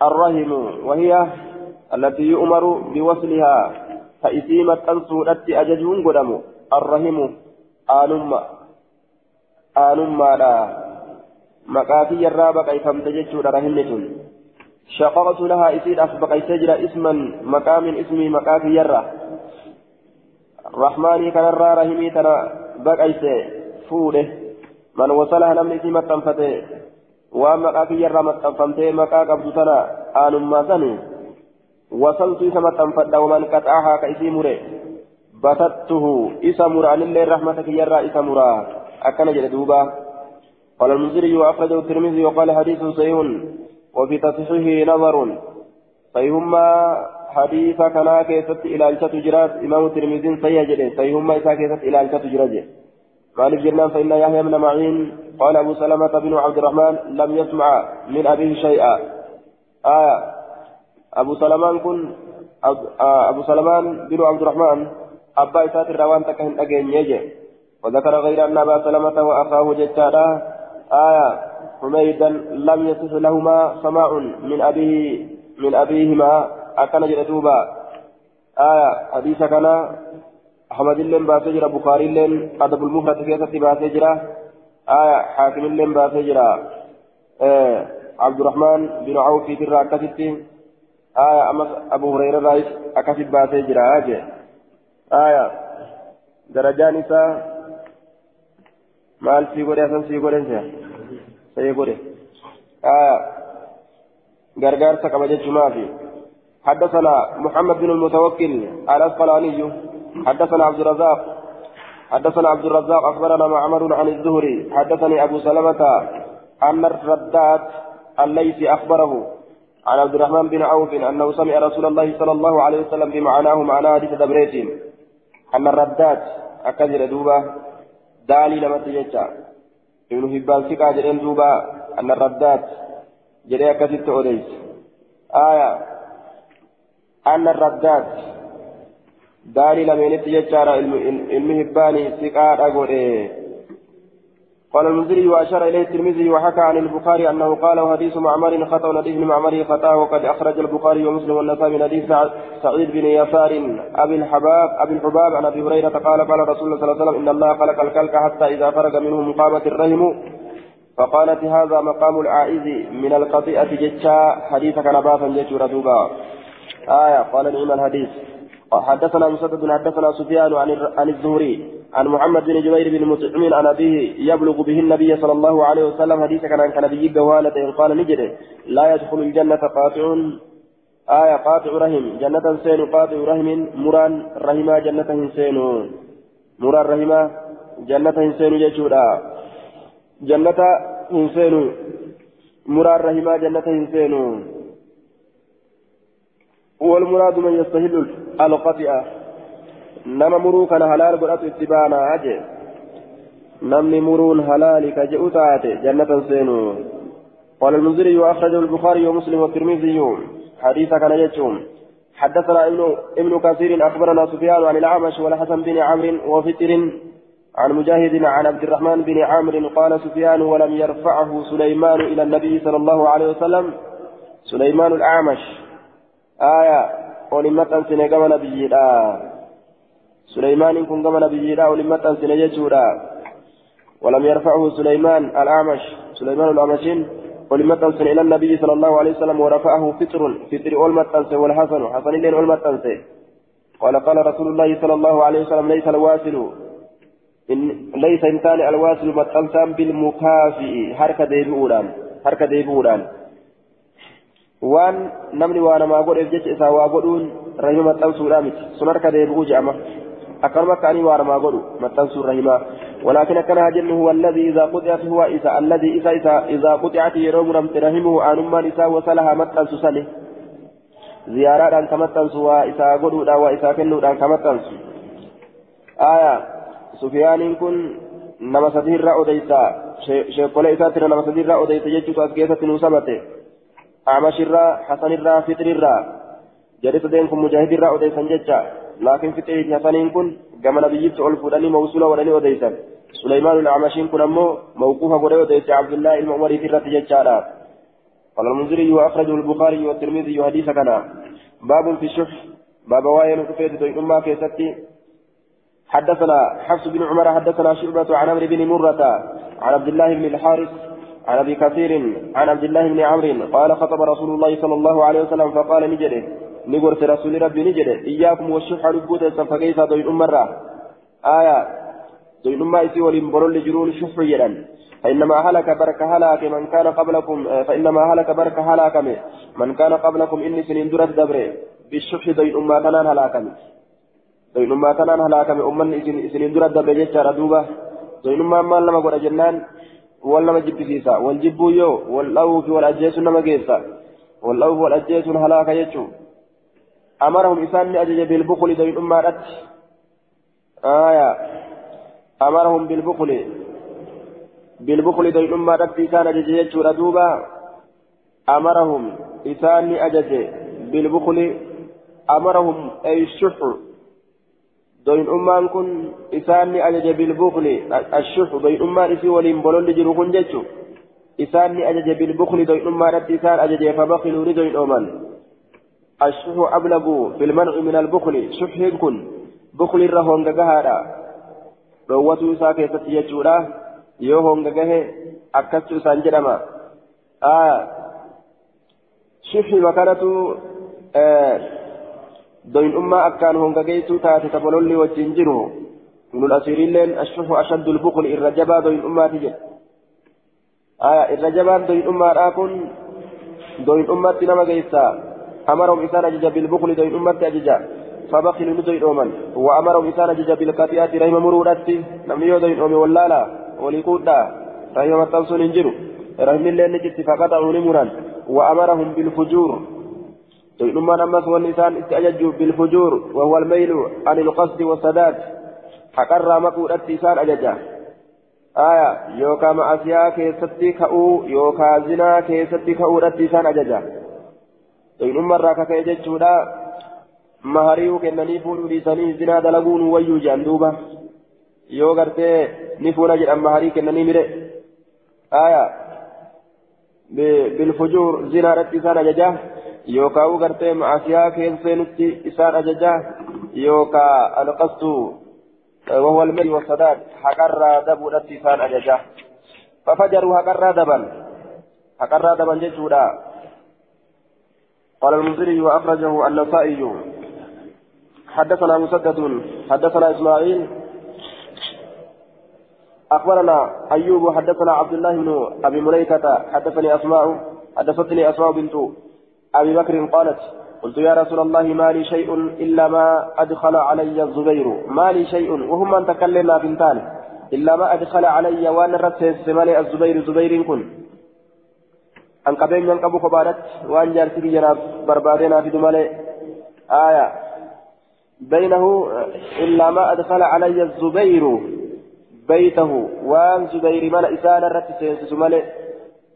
arrahimu wahiya التي يؤمر بوصلها. فإسيمة تنسودت أججون قدموا الرحم آلما maqaatii yarraa baqayfamte jechuudha rahimni tun. شققت لها إسيد أسبق سجرة اسما مقام اسمي مقاف يرة رحماني كان الرا رحمي ترى بقيت فوله من وصلها نمني سيما تنفته وما مقاف يرة متنفمته مقاف عبد ترى آن ما سني وصلت إسما تنفته ومن قطعها كإسي مري بسطته إسا مرى لله رحمتك يرى إسا أكن جلدوبا قال المنذري وأخرجه الترمذي وقال حديث صحيح وفي تصحيحه نظر. فيهما حديث كنا كيست إلى الشة جرات إمام الترمذي سيجد فيهما إذا كيست إلى الشة جرات مالك جنان فإن يحيى بن معين قال أبو سلمة بن عبد الرحمن لم يسمع من أبيه شيئا. آية أبو سلمان كن أبو سلمان بن عبد الرحمن أبا إسات الروان تكهن أجين يجي. وذكر غير أن أبا سلمة وأخاه جتادا آية حميدا لم يصح لهما سماع من أبيه من أبيهما. أكن جلدوبا آية حديث كان أحمد لين باسجرا بخاري لين أدب المفرد في أسد باسجرا آية حاكم لين باسجرا آه عبد الرحمن بن عوف في ترى أكسد آية أما أبو هريرة رئيس أكسد باسجرا آجي آية درجان إسا maal sii godhe asan sii godhen سيقول آه غرغار سكب جمافي حدثنا محمد بن المتوكل الأسقلاني حدثنا عبد الرزاق حدثنا عبد الرزاق أخبرنا معمر عن الزهري حدثني أبو سلمة أن الردات الليثي أخبره عن عبد الرحمن بن عوف أنه سمع رسول الله صلى الله عليه وسلم بمعناه معنى حديث دبريت أن الردات أكثر دوبة دالي لما تجتشا ابن هبان سكا جرين دوبا أن الردات جري أكثت أوليس آية أن الردات داري لمن يتججار علم هباني سكا أقول قال المنذري وأشار إليه الترمذي وحكى عن البخاري أنه قال وحديث معمر خطأ ونحديث معمر خطأ وقد أخرج البخاري ومسلم والنسائي من حديث سعيد بن يسار. أبي الحباب أبي الحباب عن أبي هريرة قال قال رسول الله صلى الله عليه وسلم إن الله خلق الكلك حتى إذا فرغ منه مقامة الرحم. فقالت هذا مقام العائز من القطيئة جتشا. حديث كان باسا جتشورا دوبا آية. قال نعم الحديث. حدثنا مسدد حدثنا سفيان عن الزهري عن محمد بن جبير بن مطعم عن أبيه يبلغ به النبي صلى الله عليه وسلم حديث كان عن نبي جوالة قال نجد لا يدخل الجنة قاطع آية قاطع رحم جنة سين قاطع رحم مران رحمة جنة سين مران رحمة جنة سين ججورا جنة سين مران رحمة جنة سين. والمراد من يستهل muruu kana halaal godhatu itti baanaa aje namni muruun halaali ka je'u taate jannatan seenu قال المنذري وأخرجه البخاري ومسلم والترمذي. حديث كان يجوم حدثنا ابن ابن كثير أخبرنا سفيان عن الأعمش والحسن بن عمرو وفتر عن مجاهد عن عبد الرحمن بن عمرو قال سفيان ولم يرفعه سليمان إلى النبي صلى الله عليه وسلم. سليمان الأعمش. آية. ولمت أنسن كما نبي سليمان كن كما نبينا ولمت أنسن يجورا ولم يرفعه سليمان الأعمش سليمان الأعمشين ولمت أنسن إلى النبي صلى الله عليه وسلم ورفعه فطر فطر أولمت أنسن والحسن حسن لين أولمت أنسن قال قال رسول الله صلى الله عليه وسلم ليس الواسل إن ليس إنسان الواسل متأنسان بالمكافئ حركة ديبؤولان حركة ديبؤولان waan namni waa namaa godheef jecha isaa waa godhuun rahima maxxansuudhaa miti. Sun harka deebi'uu je'ama. أكرم كاني وارما قولوا متنسو الرحمة ولكن كان هجن هو الذي إذا قطعت هو إذا الذي إذا إذا, إذا قطعت يروم رمت رحمه أنما نساء وصلها متنسو سنه زيارات أن كمتنسو وإذا قولوا وإذا كنوا أن كمتنسو آية سفيان كن نما سدير رأو ديسا شيخ إساتنا نما سدير رأو ديسا يجوك أسكيسة نوسمته أعمش الرا حسن الرا فطر الرا جريت دينكم مجاهد الرا أوديسا ججا لكن تيجي حسنين كن كما نبيت ألف ودني موصولة ودني وديسا سليمان الأعمشين كن أمو موقوفة ودني وديسا عبد الله المؤمري في الرد ججارا قال المنذري وأخرجه البخاري والترمذي حديث كان باب في الشح باب واين كفيت دوين أمة كيستي حدثنا حفص بن عمر حدثنا شعبة عن عمرو بن مرة عن عبد الله بن الحارث عن أبي كثير عن عبد الله بن عمرو قال خطب رسول الله صلى الله عليه وسلم فقال نجده نقرت رسول ربي نجده إياكم والشح لبوت فكيف دوين امرا آية دوين أمة إسي ولمبرون لجرون شح يدا فإنما هلك برك هلاك من كان قبلكم فإنما هلك برك هلاك من كان قبلكم إني سنين درت دبره بالشح دوين أمة كنان هلاكم دوين أمة كنان هلاكم أمة سنين درت دبره جتشار دوبة. دوين أمة ما لما قد جنان ولا ما جبت فيسا والجبو يو والأوف والأجيس نما جيسا والأوف والأجيس هلاك يجو أمرهم إسان أجج بالبخل دوين أمة رت آية أمرهم بالبخل بالبخل دوين أمة رت إسان أجج يجو ردوبا أمرهم إسان أجج بالبخل أمرهم أي الشح دوين أمان كن إساني أجج بالبخل الشح دوين أمان إسي ولين بلول جرو كن جتشو إساني أجج بالبخل دوين أمان إسان أجج فبخلوا دوين أمان الشح أبلغ في المنع من البخل شح كن بخل الرهون جهارا روتو ساكي ستيجورا يوهون جهه أكستو سانجرما آه شح مكانته آه دوين أمة أكان هونغا جيتو تاتي تبولولي وجنجرو من الأسيرين الشح أشد البخل الرجبا دوين أمة تجد آية الرجبا دوين أمة راكن دوين أمة نما جيسا أمرهم إسان أجج بالبخل دوين أمة أججا فبخلوا ندوين أومن وأمرهم إسان أجج بالكافيات رحم مروراتي نميو دوين أومي واللالا وليكودا رحم التنسون انجرو رحم الله نجت فقطعوا نمرا وأمرهم بالفجور تؤمن أمس والنسان استأججوا بالفجور وهو الميل عن القصد والسداد. حقر مكو التسان أججا آية يوكا معسيا كيستي كأو يوكا زنا كيستي كأو التسان أججا تؤمن مرة كيججوا لا مهريو كنني فولو لساني زنا دلقون ويو جاندوبا yoo gartee ni fuuna jedhan maharii kennanii mire aya bilfujuur zinaadhatti isaan ajajaa yookaan gartee macaasiyaa keesseenutti isaan ajajaa yookaan alqastu وهو المري والسداد حقرا دبودت إسان أججا ففجروا حقرا دبن حقرا دبن ججودا قال المنذري وأخرجه النسائي حدثنا مسدد حدثنا إسماعيل أخبرنا أيوب حدثنا عبد الله بن أبي مليكة حدثني أسماء حدثتني أسماء بنت أبي بكر قالت قلت يا رسول الله ما لي شيء إلا ما أدخل علي الزبير. ما لي شيء وهم أن تكلمنا بنتان إلا ما أدخل علي وأنا رتس مالي الزبير زبير كن. أن قبين ينقبو كبارت وأن جارتي جناب بربادنا في دمالي. آية. بينه إلا ما أدخل علي الزبير بيته. وأن زبير مال إسان رتس مالي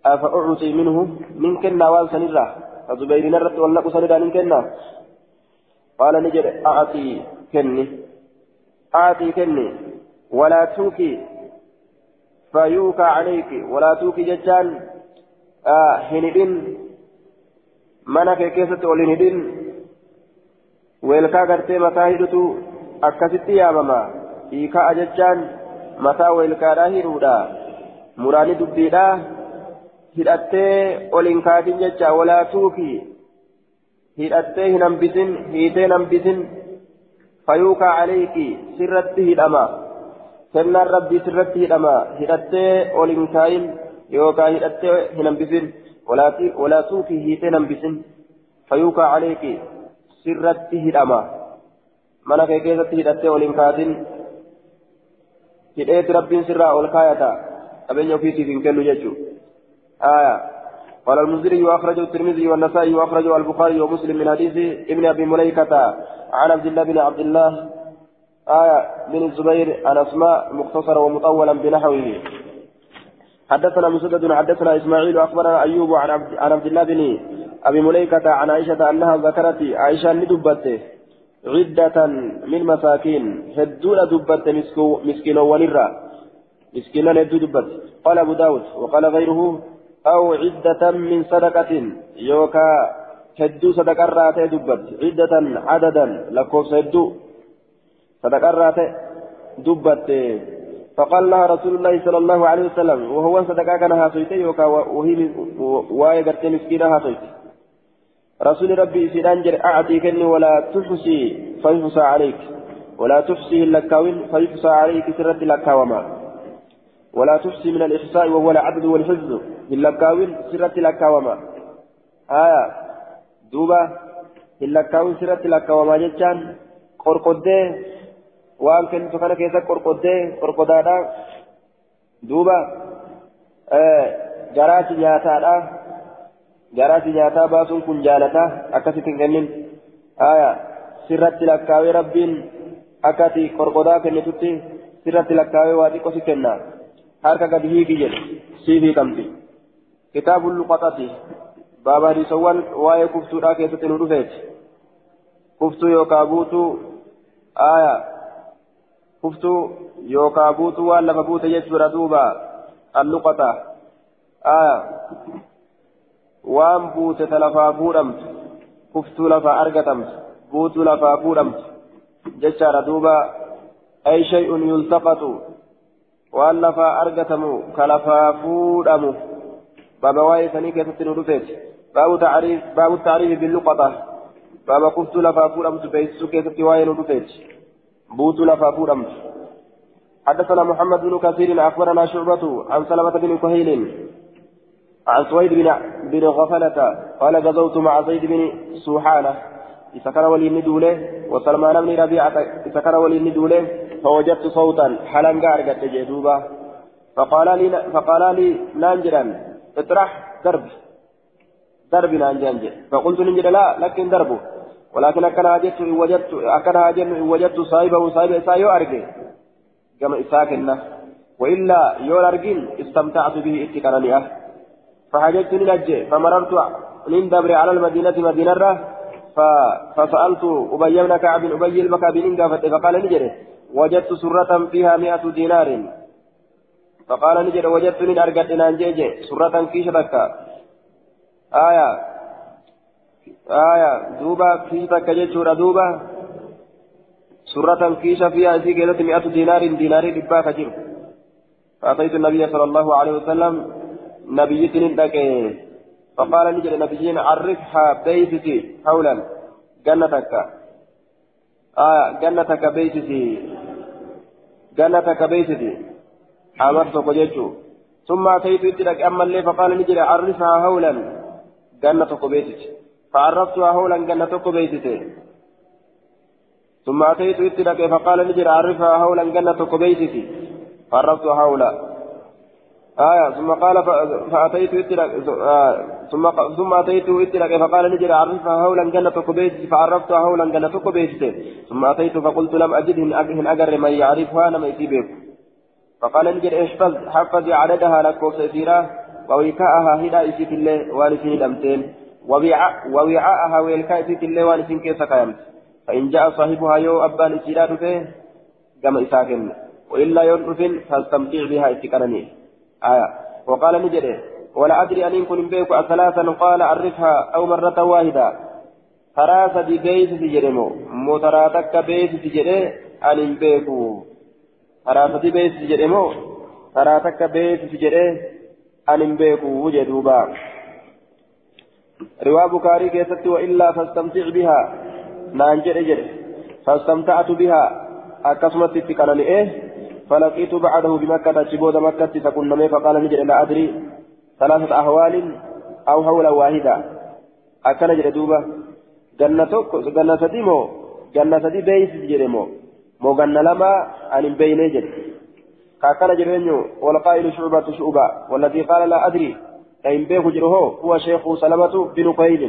أفأعطي منه؟ من كنا وأن سنراه الزبير نرت والنقص سندان كنا. قال نجد أعطي كني. أعطي كني. ولا توكي. فيوكى عليك. ولا توكي ججان. آه هندين منك كيسة ولهندين ويلكا غرتي متى هدتو. أكستي يا ماما. إيكا أججان. متى ويلكا راهيرودا مراني دبيدا. hidhattee ol hin kaatin jecha walaa tuuki hidhattee hin hambisin hiitee hin hambisin fayuukaa caleeki sirratti hidhama kennaan rabbii sirratti hidhama hidhattee ol hin kaayin yookaan hidhattee hin hambisin walaa tuuki hiitee hin hambisin fayuukaa caleeki sirratti hidhama mana kee keessatti hidhattee ol hin kaatin hidheeti rabbiin sirraa ol kaayata qabeenya ofiitiif hin kennu jechuudha. آية. قال المنذري وأخرجه الترمذي والنسائي وأخرجه البخاري ومسلم من حديث ابن أبي مليكة عن عبد الله بن عبد الله. آية. بن الزبير عن أسماء مختصرا ومطولا بنحوه. حدثنا مسدد حدثنا إسماعيل أخبرنا أيوب عن عبد, عن عبد الله بن أبي مليكة عن عائشة أنها ذكرت عائشة ندبت عدة من مساكين هدون دبت مسكين ولرا مسكين هدو دبت قال أبو داود وقال غيره أو عدة من صدقة يوكا هدو صدقة راتي دبت. عدة عددا لكوف هدو صدقة راتي دبت. فقال لها رسول الله صلى الله عليه وسلم وهو صدقا كان هاتويتي وكا وهي واي غرتي مسكينة هاتويتي رسول ربي سيدان جر أعطي كني ولا تحصي فيحصى عليك. ولا تحصي اللكاوين فيحصى عليك سرة لكاوما. ولا تحصي من الإحصاء وهو العدد والحفظ. اللكاوين سرة لكاوما آية دوبا لكاوما جتان قرقدة waan kennitu kana keessa qorqoddee qorqodaadha duuba garaati nyaataadha garaati nyaataa baasuun kun jaalata akkasitti hin kennin aya sirratti lakkaawee rabbiin akkati qorqodaa kennitutti sirratti lakkaawee waa xiqqo si kenna harka gadi hiigi jedhe siif hiikamti kitaabu luqaxati baaba hadiisawwan waa'ee kuftuudhaa keessatti nu dhufeeti kuftuu yookaa buutuu aya kuftuu yookaa buutuu waan lafa buute jechuudha duuba alluqata aya waan buute ta lafaa fuudhamtu kuftuu lafaa argatamtu buutuu lafaa fuudhamtu jechaadha duuba ay shay'un yultaqatu baaba waa'ee sanii keessatti nu dhufeeti baabu taariifi billuqata baaba kuftuu lafaa fuudhamtu beeksisuu keessatti waa'ee nu dhufeeti بوت لفا فورمت. حدثنا محمد بن كثير أخبرنا شعبة عن سلمة بن كهيل عن سويد بن بن غفلة قال غزوت مع زيد بن سوحانة. سكر ولي ندوله وسلمان بن ربيعة سكر ولي ندوله فوجدت صوتا حلنقا أرقت جدوبا فقال لي فقال لي نانجرا اطرح درب درب نانجنج فقلت ننجر لا لكن دربه ولكن أكن هاجت إن وجدت أكن هاجت إن وجدت صاحبه صاحب إساء أرجع كما إساكنا وإلا يور أرجين استمتعت به اتكالني أه فحاجت نجي فمررت من دبر على المدينة مدينة فسألت أبي بن كعب أبي المكعب إن فقال نجري وجدت سرة فيها مئة دينار فقال نجري وجدت من أرجت نانجيجي سرة كيشتك آية. آية. دوبا كيسا كجيتشورا دوبا. سورة كيسا فيها في كيسة مئة دينار دينار دبا كجير فأتيت النبي صلى الله عليه وسلم نبي تنين فقال نجد نبيين عرفها بيتتي حولا. جنتك. آية. جنتك بيتتي جنتك بيتتي أمرت كجيتشو ثم أتيت إتلك أما اللي فقال نجد عرفها حولا جنتك بيتتي فعرفتها هولا جنة بيتتي ثم أتيت إتلك فقال نجر عرفها هولا جنة بيتتي فعرفتها هولا. آية ثم قال فأتيت إتلك آه ثم ثم أتيت إتلك فقال نجر عرفها هولا جنة بيتتي فعرفتها هولا جنة بيتتي ثم أتيت فقلت لم أجدهن أجر من يعرفها لم يتيبك فقال نجر احفظ حفظي عددها لك وكثيرا ووكاءها هنا إسيت الله وانسين الأمتين ووعاءها ويلكايتي اللي وانسين كيف قيمت فإن جاء صاحبها يو أبان إسيرا فيه كما إساكن وإلا يرفن فاستمتع بها اتكالني آية. وقال نجده ولا أدري أن يكون بيك ثلاثا قال عرفها أو مرة واحدة. ثلاثة دي بيس تجرمو متراتك بيس تجري أن بيكو. ثلاثة دي بيس تجرمو ثلاثة بيس تجري أن بيكو وجدوبا رواه بكاري كيست وإلا فاستمتع بها نانجر اجر فاستمتعت بها أكسمت اتكالني إيه فلقيت بعده بمكة تشبود مكة تكون نمي فقال نجر لا أدري ثلاثة أهوال أو هولا واحدة أكل جر دوبا جنة جنة سديمو جنة سدي بيس جرمو مو جنة لما أن بين جر كاكل جرينيو والقائل شعبة شعبة والذي قال لا أدري كاين بيكو جره هو شيخ سلمة بن قهيل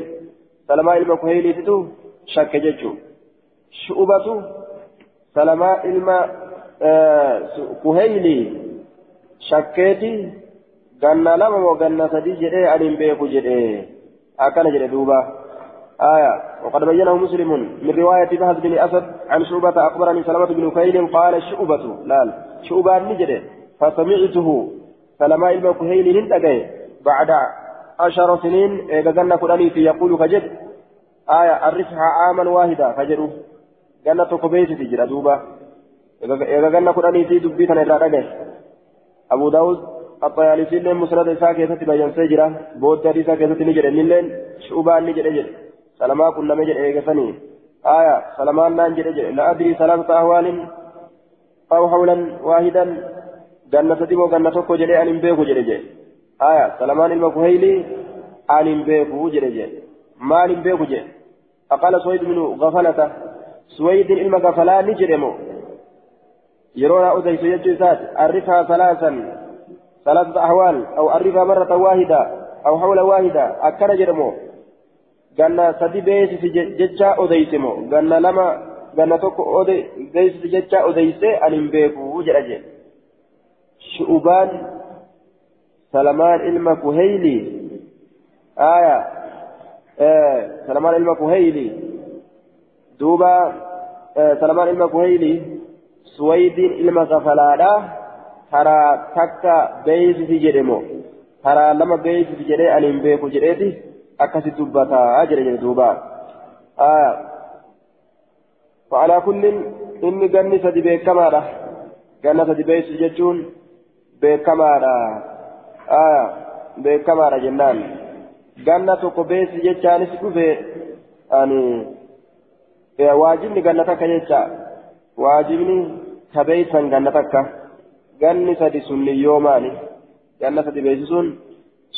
سلمة إلما قهيل تتو شك ججو شعبة سلمة إلما قهيل شكيتي lama moo ganna sadi jedhee anin beeku jedhe. Akkana jedhe duuba. آية. وقد بينه مسلم من رواية بهز بن أسد عن شعبة أخبرني سلمة بن كيل قال شعبة لا شعبة نجد فسمعته سلماء المكهيل هندقه بعد عشر سنين إذا كلاني في يقول فجد آية أرفها عاما واحدا فجدوا جنة قبيس تجرى دوبا إذا قلنا قرآني في دبي كان إرادة أبو داود الطيالسي لين مسند إساء كيسة بيان سجرة بود حديثة كيسة نجر لين شعبان نجر أجر سلما كنا مجر إيقسني آية سلمان نان جر أجر لا أدري ثلاثة أهوال أو حولا واحدا جنة تبو جنة توكو جري أن بيكو جري جري آية سلمان المكوهيلي أن بيكو جري جري مال بيكو جري أقال سويد منه غفلة سويد إلما غفلان نجرمو يرونا أديس يجوزات أرفها ثلاثا ثلاثة أحوال أو أرفها مرة واحدة أو حول واحدة أكن جرمو ganna sadi beeksisi jecha odeyse ganna lama ganna tokko beeksisi jecha odeyse ani hin beeku jedha jee shu'ubaan salamaan ilma kuheyli aya salamaan ilma kuheyli duuba salamaan ilma kuheyli suwaydiin ilma gafalaadha karaa takka beeksisi jedhe moo karaa lama beeksisi jedhee ani hin beeku jedheeti dubbataa jedhe jedhe duuba. Aya. فعلى كل إني جنة سدي بكمارة جنة سدي بيس جتون بكمارة آه بكمارة جنان جنة تقبيس جتان سكوفي يعني واجبني جنة كجتا واجبني كبيسا جنة كا جنة سدي سني يوماني جنة سدي بيسون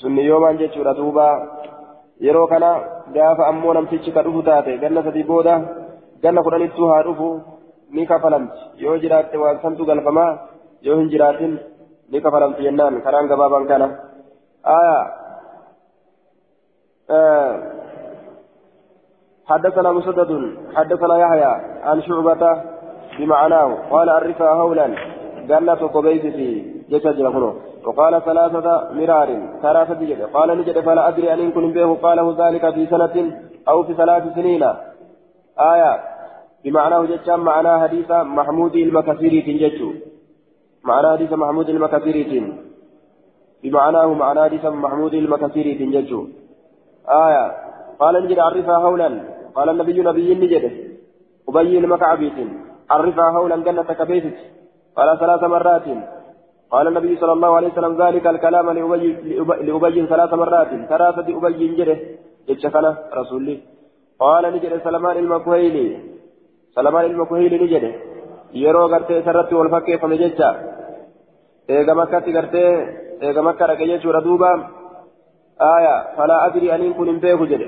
سني يومان جتورا دوبا yeroo kana gaafa ammoo namtichi ka dhufu taate ganna sadii booda ganna kudhanittuu haa dhufu ni kafalamti yoo jiraatte waan santu galfamaa yoo hin jiraatin ni kafalamti jennaan karaan gabaabaan kana aya حدثنا مسدد حدثنا يحيى عن شعبة بمعناه قال عرفها هولا جنة قبيس في جسد لكنه وقال ثلاثة مرار ثلاثة جد قال نجد فلا أدري أن كن به. قاله ذلك في سنة أو في ثلاث سنين. آية. بمعناه جتشام معناه حديث محمود المكثيري تنججو معنى حديث محمود المكثيري بمعناه معنى حديث محمود المكثيري تنججو آية. قال نجد عرفها هولا. قال النبي نبي نجد أبي المكعبيت عرفها هولا جنة كبيتت قال ثلاث مرات. قال النبي صلى الله عليه وسلم ذلك الكلام لأبي, ثلاث مرات ثلاثة أبي جره يتشكنا رسولي قال نجد سلمان المكوهيلي سلمان المكوهيلي نجد yeroo gartee isarratti wal fakkeeffame jecha eega makkatti gartee eega makka dhaqe jechuudha duuba aya falaa adrii aniin kun hin beeku jedhe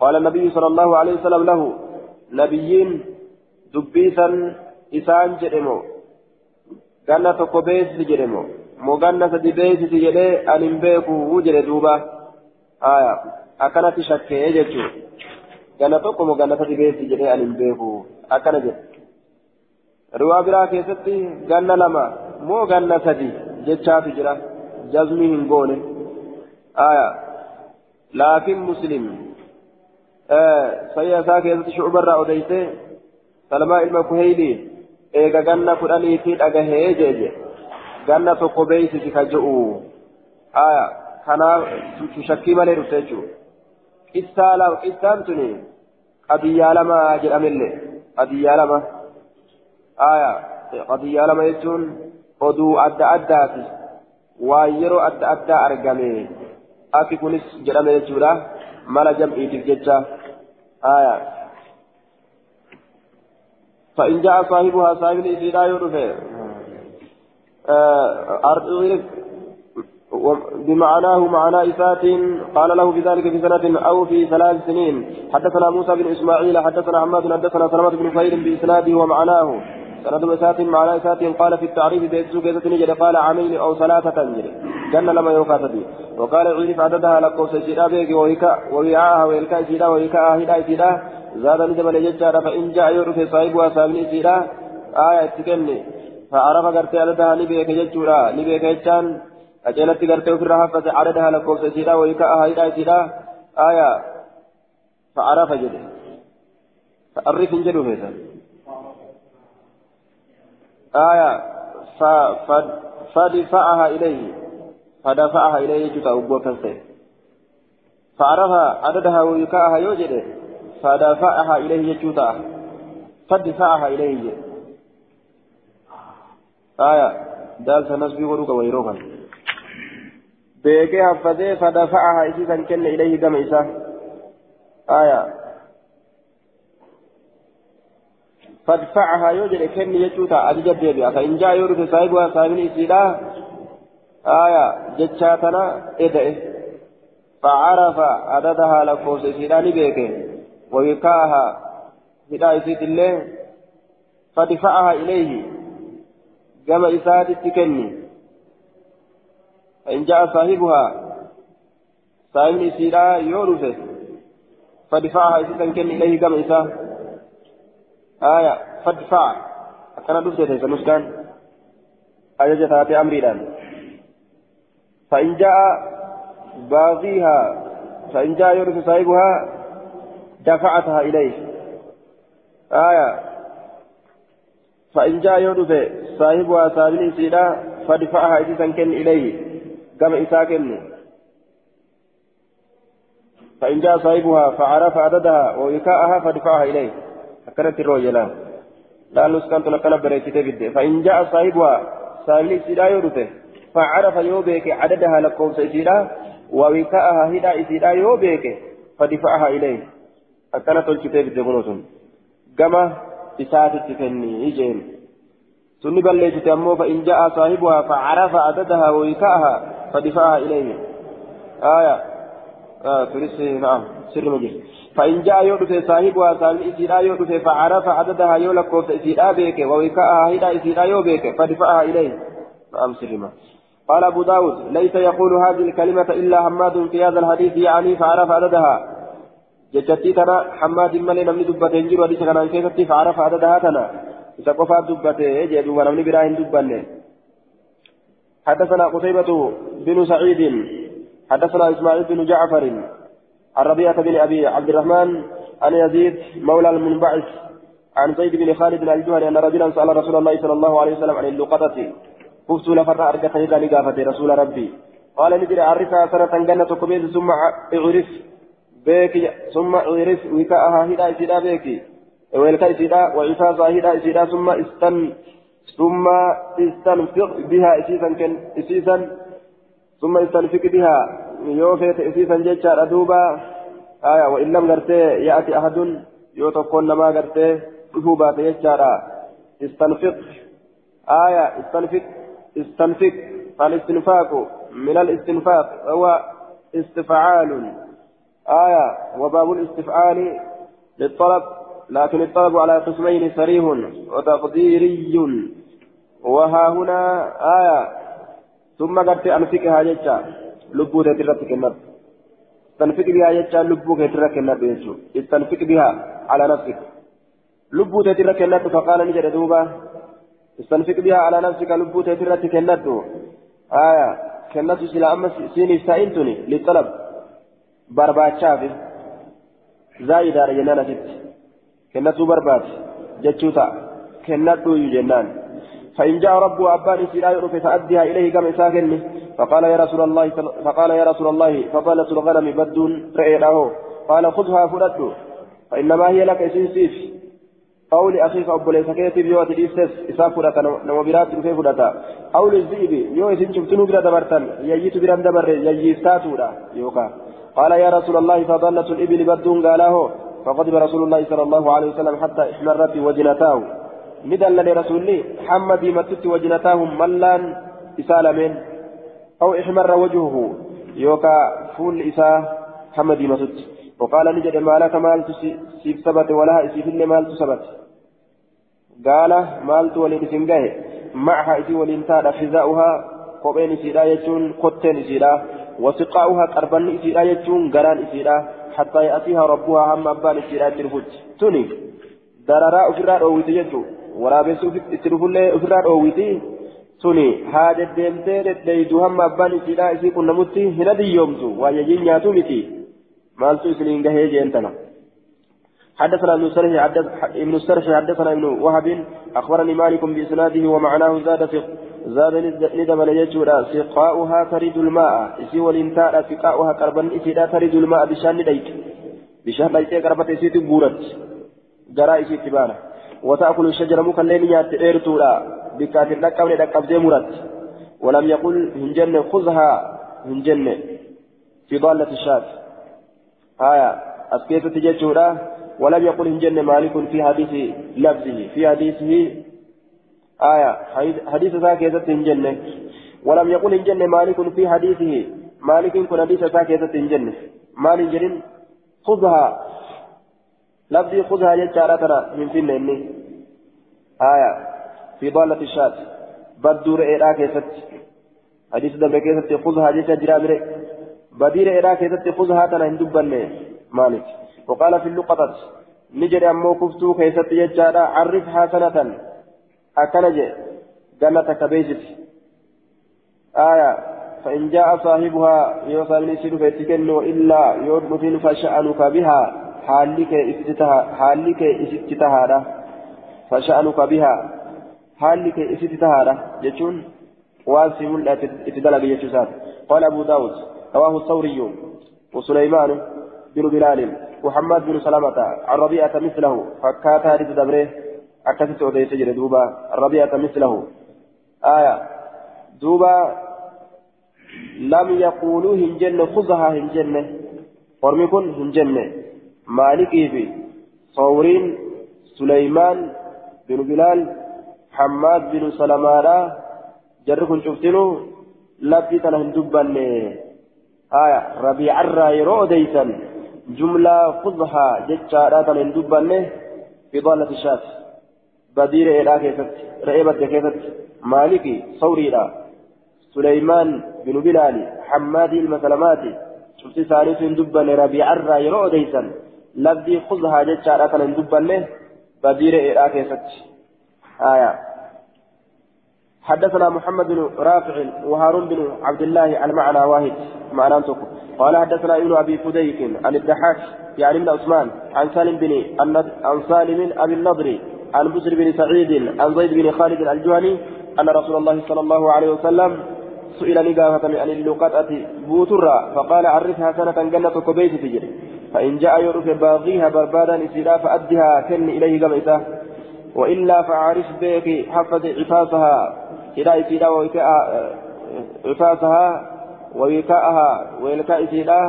qaala nabiyyu sala allahu alehi wasalam lahu nabiyyiin dubbiisan isaan jedhe moo ganna tokko beeksisi jedhe moo moo ganna sadi beeksisi jedhee ani hin beeku jedhe duuba aya akkanatti shakkee jechuu ganna tokko moo ganna sadi beeksisi jedhee ani hin beeku akkana jedhe riwaa biraa keessatti ganna lama moo ganna sadi jechaatu jira jazmii hin goone aya laakin muslim sayya isaa keessatti shucubarraa odeyse salmaa ilma kuheylii eega ganna kudhaniitii dhagahee jeeje ganna tokko beeysisi ka je'u aya kanaaf shakkii malee dhufte jechuu qissaan tuni qadiyyaa lama jedhamillee qadiyyaa lama aya qadiyyaa lama jechuun oduu adda addaati waan yeroo adda addaa argame akki kunis jedhame jechuudha mala jam'iitiif jecha aya فإن جاء صاحبها صاحب الإسيرة يرفع آه بمعناه معنى إسات قال له بذلك في سنة أو في ثلاث سنين. حدثنا موسى بن إسماعيل حدثنا حماد حدثنا سلمة بن خير بإسناده ومعناه. سند إسات معنى إسات قال في التعريف بيتسو كيسة نجد قال عامين أو ثلاثة نجد جنة لما يوكاتدي وقال عرف عددها لقوس سيدا بيك وهيكا ووعاها ويلكا سيدا وهيكا هيدا سيدا زاد نجم لججارة فإن جاء يعرف صاحبها سامن سيدا آية تكني. فعرف قرتي عددها نبيك ججورا. نبيك ججان. أجلت قرتي في الرهفة عددها لقوس سيدا وهيكا هيدا سيدا آية. فعرف جده فأرف جدو فيسا آية. فدفعها إليه. فدفعها إليه جتا أبو كنسي. عددها ويكاها يوجد. فدفعها إليه جتا فدفعها إليه. آية. دال سنسبي ورقة ويروغا بيكي حفظه فدفعها إسيسا كن إليه دم إساه آية. فادفعها يوجد كن يجوتا. أجد ديبيا فإن جاء يورث صاحبها صاحب إسيلا آية جتشاتنا إدئه فعرف عددها لكوس إسيلاني بيكي ووكاها هدا إسيت الله فدفعها إليه. كما إساد التكني فإن جاء صاحبها صاحب إسيلا يورث فدفعها إسيتا كن إليه كما إساد آية فادفع أكنا دفتة سنسكان أجج تاتي أمريدان فإن جاء باغيها فإن جاء يورث صاحبها دفعتها إليه. آية. فإن جاء يورث صاحبها سابين سيدا فدفعها إذا كن إليه. كما إساكن فإن جاء صاحبها فعرف عددها ووكاءها فدفعها إليه. أكنت الرجلان لا نسكنت لكنا بريتي بده فإن جاء صاحبها سالي سيدا يورثه فعرف يوبيك عددها لكم سيدا ووكاءها هدا سيدا يوبيك فدفعها إليه أكنت الكتاب بده كما إساتي تكني إجين سني بليت أمو فإن جاء صاحبها فعرف عددها ووكاءها فدفعها إليه آية آه ترسي نعم سر مجلس فإن جاء يودف صاحبها صاحب إسيرا يودف فعرف عددها يولك وفت إسيرا بيك ووكاءها هيدا إسيرا يوبيك فدفعها إليه نعم سلمة قال أبو داود ليس يقول هذه الكلمة إلا حماد في هذا الحديث يعني فعرف عددها جتتي تنا حماد مالي نمني دبته انجر وديس كان كيفتي فعرف عددها تنا إذا قفا دبته جدوا ونمني براهن دبنه حدثنا قتيبة بن سعيد حدثنا إسماعيل بن جعفر عن ربيعة بن أبي عبد الرحمن عن يزيد مولى المنبعث عن زيد بن خالد الجهني أن رجلا سأل رسول الله صلى الله عليه وسلم عن اللقطة. خفت لفر إذا لقافة رسول ربي. قال نجري عرفها سنة جنة كبير ثم أعرف بيك ثم أعرف وكاءها هدا إسيدا بيك ويلك إسيدا وعفافها هدا إسيدا ثم استن ثم استنفق بها إسيسا ثم استنفق بها. Yoo feete isiisan jechaadha duuba aya wa illam gartee yaati ahadun yoo tokkoon namaa gartee dhufuu baate jechaadha istanfiq aya istanfiq istanfiq الاستنفاق من الاستنفاق هو استفعال آية وباب الاستفعال للطلب لكن الطلب على قسمين صريح وتقديري وها هنا آية ثم قد أنفكها جتا lubbuu keetii irra kennadhu jechuudha istanfiq bihaa ala nafsik lubbuu teetii irra kennadhu faqaala ni jedhe duuba istanfiq bihaa ala nafsika lubbuu teetii irratti kennadhu aya kennatu sila amma siiniif taa'in tuni lixalab barbaachaaf zaa'idaadha jennaan asitti kennatuu barbaade jechuu ta'a kennadhu jennaan فإن جاء ربه أبان سيرا فأديها إليه كما ساكن فقال يا رسول الله فقال يا رسول الله فضلت الغنم بد رئيله قال خذها فلت. فإنما هي لك سيسيف قول أخيك أبو ليس كيتي بيوت الإسس إسا فلتا نمو برات في فلتا قول الزئب يو إسن شفتنو برا دبرتن يجيت برا دبر يجيستاتو يوكا. قال يا رسول الله فضلت الإبل بد قاله. فغضب رسول الله صلى الله عليه وسلم حتى احمرت وجنتاه. ندل لرسولي حمد متت وجنتاهم ملان إسالمين. أو إحمر وجهه يوكا فول إساه حمد متت وقال نجد ما لك مالت سيف ثبت ولا سيف اللي مالت ثبت قال مالت ولين سنجاه معها إسي ولين تاد حذاؤها قبين إسيدا يجون قتين إسيدا وسقاؤها قربان إسيدا يجون قران إسيدا حتى يأتيها ربها هم أبان إسيدا ترفج تني dhoowwiti jechuudha waraabessi itti dhufullee ofirraa dhoowwiti suni haa deddeemtee deddeeydu hamma abbaan isiidhaa isii qunnamutti hin adiyyoomtu. Waayyajiin nyaatu miti. Maaltu isiniin gahee jeentana حدثنا ابن سرح ابن السرح حدثنا ابن وهب اخبرني مالك باسناده ومعناه زاد زاد ندم ليجورا سقاؤها تريد الماء اسي والانتاء سقاؤها قربا اسيدا تريد الماء بشان ديك بشان ديك قربت اسي تبورت garaa isiitti baana. وتأكل الشجرة مكلين إيرتولا بكات لقب لقب مرت ولم يقل هنجن خذها هنجن في ضالة الشاة. آية أسكيت تججورا ولم يقل هنجن مالك في حديث لفظه في حديثه. آية حديث ساكيتة هنجن. ولم يقل هنجن مالك في حديثه. مالك كن حديث ساكيتة هنجن. مال جرين خذها. لفظي خذها ججارا ترى من فين آية في ضالة الشاة. بدور إيرا كيست حديث دم كيست خذها جيشا جرامري بدير إيرا كيست خذها تنا هندبن مالك. وقال في اللقطة. نجري أمو كفتو كيست ججارا عرف حسنة أكنج جنة كبيجت. آية. فإن جاء صاحبها يوصل من سيد فيتكنو إلا يرمتين فشأنك بها. حالك افتتها حالك إفتتها. فشأنك بها. Haalli kee isitti tahaadha jechuun waan si mul'ate itti dalage jechuusaati الثوري وسليمان بن بلال محمد بن سلامة عن مثله فكات هذه دبره أكثت أوديس جري دوبا ربيعة مثله آية دوبا لم يقولوا هنجن خذها هنجن ورمكن هنجن مالكي في صورين سليمان بن بلال حماد بن سلمانا جركن شفتنو لبي تنا هندبن آية ربيع الرأي روديسا جملة فضحى جتشارا تنا هندبن في ضالة الشاة بدير إلى كيست رئيبة كيست مالكي صوري لا سليمان بن بلال حماد المسلمات شفت ثالث هندبن ربيع الرأي روديسا لبي خذها جتشارا تنا هندبن بدير إلى كيست آية. حدثنا محمد بن رافع وهارون بن عبد الله على معنى واحد. معنى تكو قال حدثنا ابن أبي فديك عن الدحاك يعني ابن عثمان عن سالم بن عن سالم أبي النضر عن بسر بن سعيد عن زيد بن خالد الجهني أن رسول الله صلى الله عليه وسلم سئل نقافة عن اللقطة بوترا فقال عرفها سنة جنة كبيت تجري. فإن جاء يعرف باغيها بربادا إسيرا فأدها كن إليه قبيته وإلا فعارف بك حفظ عفافها إلى إسيدا ووكاء عفافها ووكاءها ويلكاء إسيدا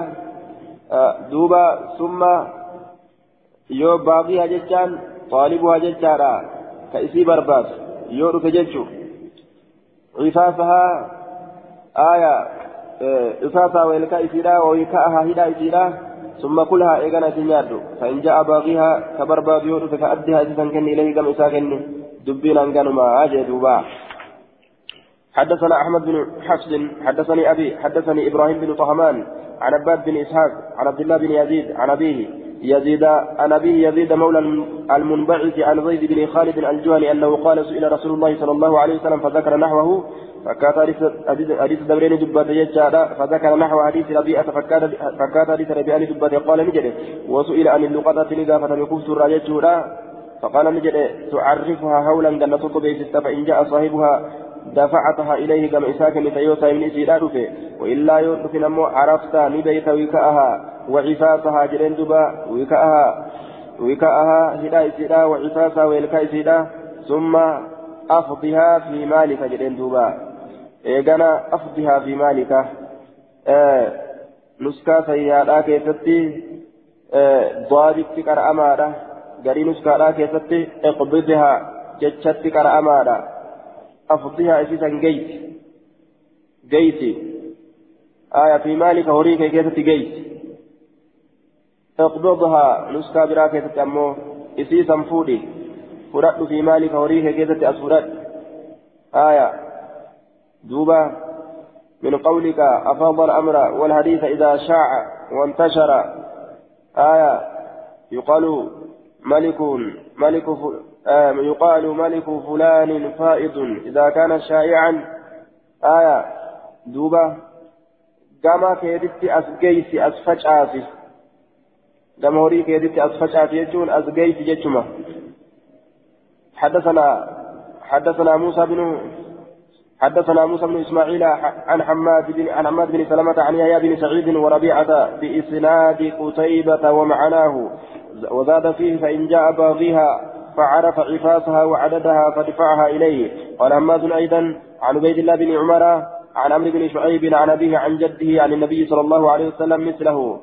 دوبا ثم jechaan xaalibu jechaadha ka isii barbaadu yoo dhufe jechuun cifaasahaa aaya cifaasaa weelkaa isiidha wayika'ahaa hidhaa isiidha ثم كلها إيغانا تنيادو فإن جاء باغيها كبرباد يورث فأدها إذا كن إليه كم إساكن دبين أنقانو ما أجدوا حدثنا أحمد بن حفص حدثني أبي حدثني إبراهيم بن طهمان عن عباد بن إسحاق عن عبد الله بن يزيد عن أبيه يزيد عن أبيه يزيد مولى المنبعث عن زيد بن خالد الجهني أنه قال سئل رسول الله صلى الله عليه وسلم فذكر نحوه فكات حديث دبرين دبات يجادا فذكر نحو حديث ربيعة فكات حديث ربيعة دبات قال نجد وسئل عن اللقطة نقافة يكفت الراجة فقال نجد تعرفها هولا جنتك بيست فإن جاء صاحبها دفعتها إليه كما إساك نتيوتا من إسيرا وإلا يوسف نمو عرفت نبيت وكاءها وعفافها جرين دبا وكاءها وكاءها هدا إسيرا وعفافها ويلكأ إسيرا ثم أفضها في مالك جرين دبا إيغانا أفضها في مالك. آه نسكا سيارة كيستي آه ضابط كرأمارة غري نسكا كيستي اقبضها جتشت كرأمارة أفضيها أسيسا جيت. جيت. آية في مالك هوريك كيست جيت. اقبضها نسكا برا كيست أمو أسيسا فودي فرد في مالك هوريك كيست أسفرد آية دوبا من قولك أفاض الأمر والحديث إذا شاع وانتشر آية يقال ملك ملك يقال ملك فلان فائض إذا كان شائعا آية دوبا كما كيدت أسجيس أسفجعاتي كما هوري كيدت أسفجعاتي يجون أسجيس جتما حدثنا حدثنا موسى بن حدثنا موسى بن اسماعيل عن حماد بن عن حماد بن سلمة عن يحيى بن سعيد وربيعة بإسناد قتيبة ومعناه وزاد فيه فإن جاء باغيها فعرف عفافها وعددها فدفعها إليه قال هماد أيضا عن عبيد الله بن عمر عن عمرو بن شعيب عن أبيه عن جده عن النبي صلى الله عليه وسلم مثله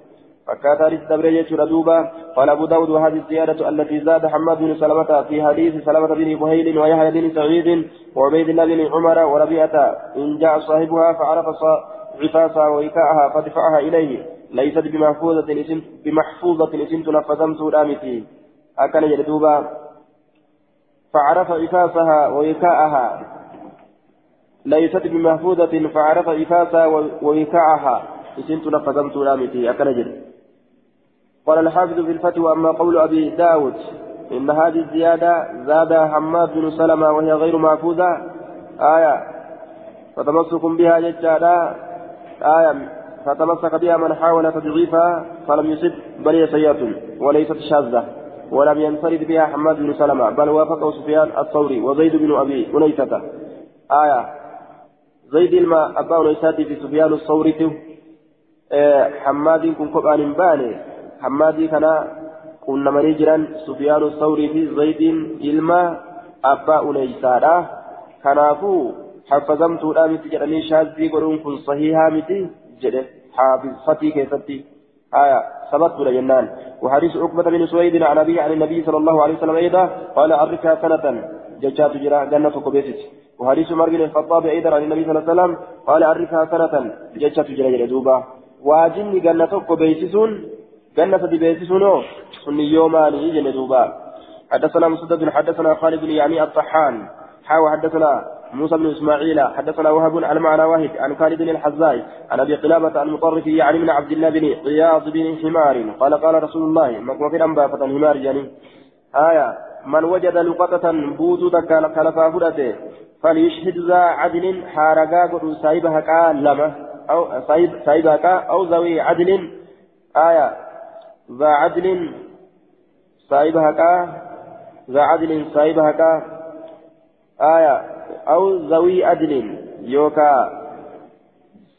فكاتا للتبرية ردوبا. قال أبو داود وهذه الزيادة التي زاد حماد بن سلمة في حديث سلمة بن بهيل ويحيى بن سعيد وعبيد الله بن عمر وربيعة. إن جاء صاحبها فعرف عفافها وإيكاءها فدفعها إليه. ليست بمحفوظة اسم بمحفوظة اسم تنفذمت رامتي أكن جلدوبا فعرف عفافها وإيكاءها. ليست بمحفوظة فعرف عفافها وإيكاءها. اسم تنفذمت رامتي أكن جلد قال الحافظ في الفتوى أما قول أبي داود إن هذه الزيادة زاد حماد بن سلمة وهي غير محفوظة آية فتمسك بها ججالا آية فتمسك بها من حاول تضعيفها فلم يصب بل هي سيئة وليست شاذة ولم ينفرد بها حماد بن سلمة بل وافقه سفيان الثوري وزيد بن أبي أنيسة. آية زيد الماء أبا أنيساتي في سفيان الثوري آه حماد كن قبان باني حمادي كان كنا مريجرا سفيان الثوري في زيد إلما أبا أنيسارا كنافو حفظمت الآمت جرني شاذي قرون كن صحيحا متي جده حافظ فتي كيفتي. آية ثبت جنان. وحديث عقبة بن سويد عن أبي عن النبي صلى الله عليه وسلم أيضا قال أركها سنة. ججات جرا جنة كبيست وحديث عمر بن الخطاب أيضا عن النبي صلى الله عليه وسلم قال أركها سنة. ججات جرا جرا واجني جنة كبيسسون جنة بيسسونو سني يوماني جنة دوبا. حدثنا مسدد حدثنا خالد بن يعني الطحان. حاوى حدثنا موسى بن إسماعيل. حدثنا وهب عن معنى واحد عن خالد بن الحزاي عن أبي قلابة عن مطرف يعني من عبد الله بن عياض بن حمار. قال قال رسول الله في الانباء فتن حمار يعني. آية من وجد لقطة بوتو كان كلفا فرته فليشهد ذا عدل حارقا قد سايبها قال لما أو سايب سايبها أو ذوي عدل. آية ذا عدل صاحب هكا ذا عدل صاحب هكا آية أو ذوي عدل يوكا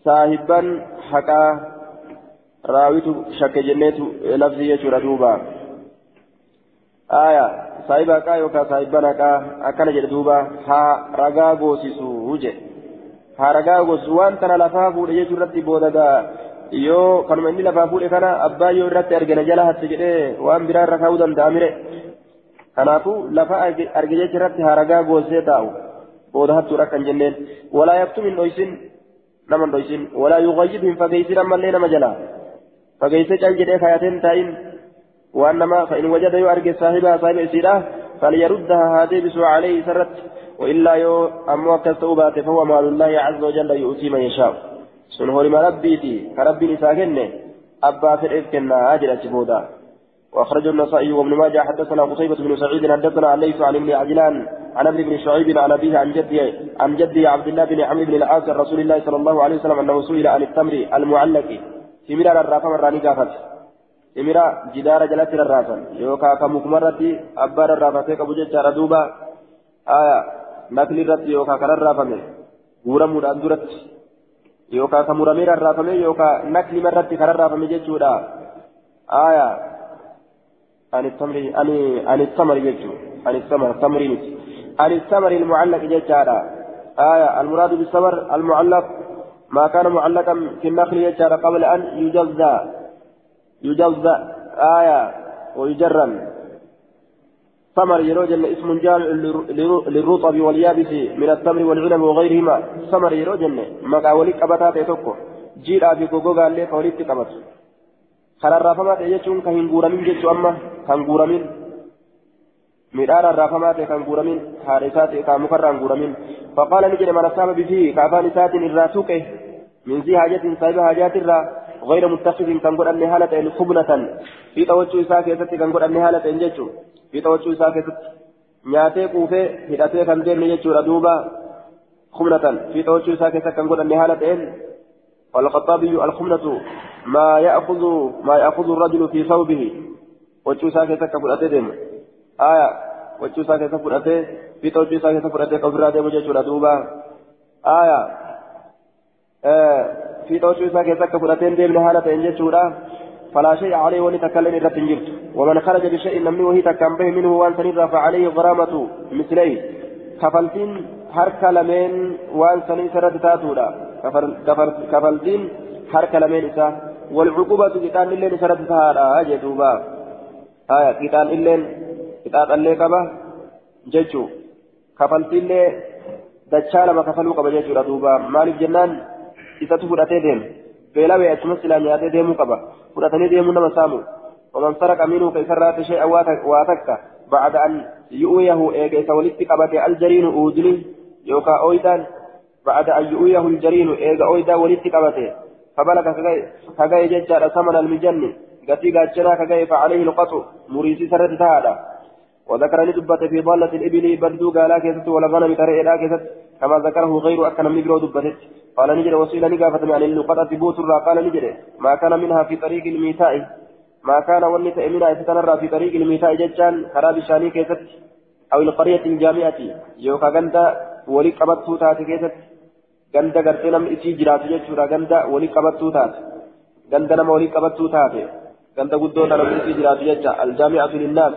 صاحبا هكا راويت شك جنيت لفظي يشور دوبا. آية صاحب هكا يوكا صاحبا هكا أكن جل دوبا. ها رغا غوسيسو وجه. ها رغا غوسو وان تنا لفافو يشور رتي بودا yoo kanuma inni lafaa fuudhe kana abbaa yoo irratti argina jala hatte jedhee waan biraa irra kaa'uu danda'a mire kanaafuu lafa arge jecha irratti haragaa goosee taa'u booda hattuudha kan jenneen walaa yaktum hin dhoysin nama hin dhoysin walaa yuqayyib hin fageeysin ammallee nama jalaa fageeyse cal jedhee kaayateen taa'in waan nama fa'in wajada yoo arge saahiba saahiba isiidha فليردها هذه بسوء عليه سرت وإلا يو أمو كستوبات فهو مال الله عز وجل يؤتي من يشاء sun horima rabbiiti ka rabbiin isaa kenne abbaa fedheef kennaa jedha achi booda. وأخرجه النسائي وابن ماجه حدثنا قتيبة بن سعيد حدثنا ليس عن ابن عجلان عن ابن بن شعيب عن أبيه عن جده عن جده عبد الله بن عمرو بن العاص رسول الله صلى الله عليه وسلم أنه سئل عن التمر المعلق في مرار الرافة مراني قافت في مرار جدار جلت الرافة يوكا كمكمرة أبار الرافة كبو جدار دوبا آية نكل الرت يوكا كرر الرافة ورم ودرت muramee rarraafame yookaan nakli marratti kan rarraafame jechuudha aayaa ani tamri ani ani tamari jechuudha ani tamar tamri miti ani tamari المعلق jechaadha aayaa المراد بالثمر المعلق ما كان معلقا في النخل jechaadha قبل أن يجزى يجزى آية ويجرم ثمر يروجن اسم جامع للرطب واليابس من التمر والعنب وغيرهما. ثمر يروجن مقاولي قبطات يتوكو جيرا في غوغوغا اللي قوليت قبط خلال رافمات يجون كهن غورمين جيتشو أما كان غورمين midhaan arraafamaa ta'e kan guuramin haadha isaa ta'e kan mukarraa hin guuramin faqaala ni jedhe man asaaba bifii kaafaan isaatiin irraa tuqe min zii haajatiin saahiba haajaatirraa غير متخذ كان قد أني هالة خبنة. في توجه إساء كيستي كان قد أني هالة جيتشو. في توجه إساء كيستي نياتي كوفي هداتي كان دين يجتشو ردوبا خبنة في توجه إساء كيستي كان قد أني هالة والخطابي الخبنة ما يأخذ ما يأخذ الرجل في ثوبه كيستي كان قد أتدين آية كيستي كان قد في توجه إساء كيستي كان قد أتدين كفراته وجه ردوبا آية آه في توجه إساء كيستي كان قد أتدين ديمن هالة جيتشو فلا شيء عليه ولتكلم الرتنجرت ومن خرج بشيء نمني وهي تكن به منه وان سنرى فعليه غرامة مثليه كفلتين lameen waan sanii irratti taatuudha kafaltiin harka lameen isaa walcuqubatu qixaan illeen isarratti tahaadha jedhuuba qixaan illeen qixaaxallee qaba jechuu kafaltiillee dachaa lama kafaluu qaba jechuudha duuba maaliif jennaan isatu fudhatee deema beela bee achumas silaa nyaatee deemuu qaba. Fudhatanii deemuu nama saamu. ومن سرق منه كيسرات شيئا واتك بعد أن يؤويه إيجا ولدت قبت الجرين أودني يوكا أويدان بعد أن يؤيه الجرين إيغا أويدا ولدت قبته فبلغ كغاي ججار ثمن المجن قتي قاتشنا كغاي فعليه القطع مريسي سرد هذا وذكر لدبة في ضالة الإبل بدو قالا كيست والغنم ترى كيست كما ذكره غير أكن من يقرأ دبتت قال نجد وسيلة نقافة عن اللقطة بوت قال نجد ما كان منها في طريق الميتاء ما كان ونت منها يتنرى في طريق الميتاء ججان خراب شاني كيست أو القرية الجامعة يوكا غندا keessatti ganda gartee namni isii jiraatu jechuudha ganda walii qabattuu taate ganda nama walii qabattuu taate ganda guddoo ta namni isii jiraatu jecha aljaami'atu linnaas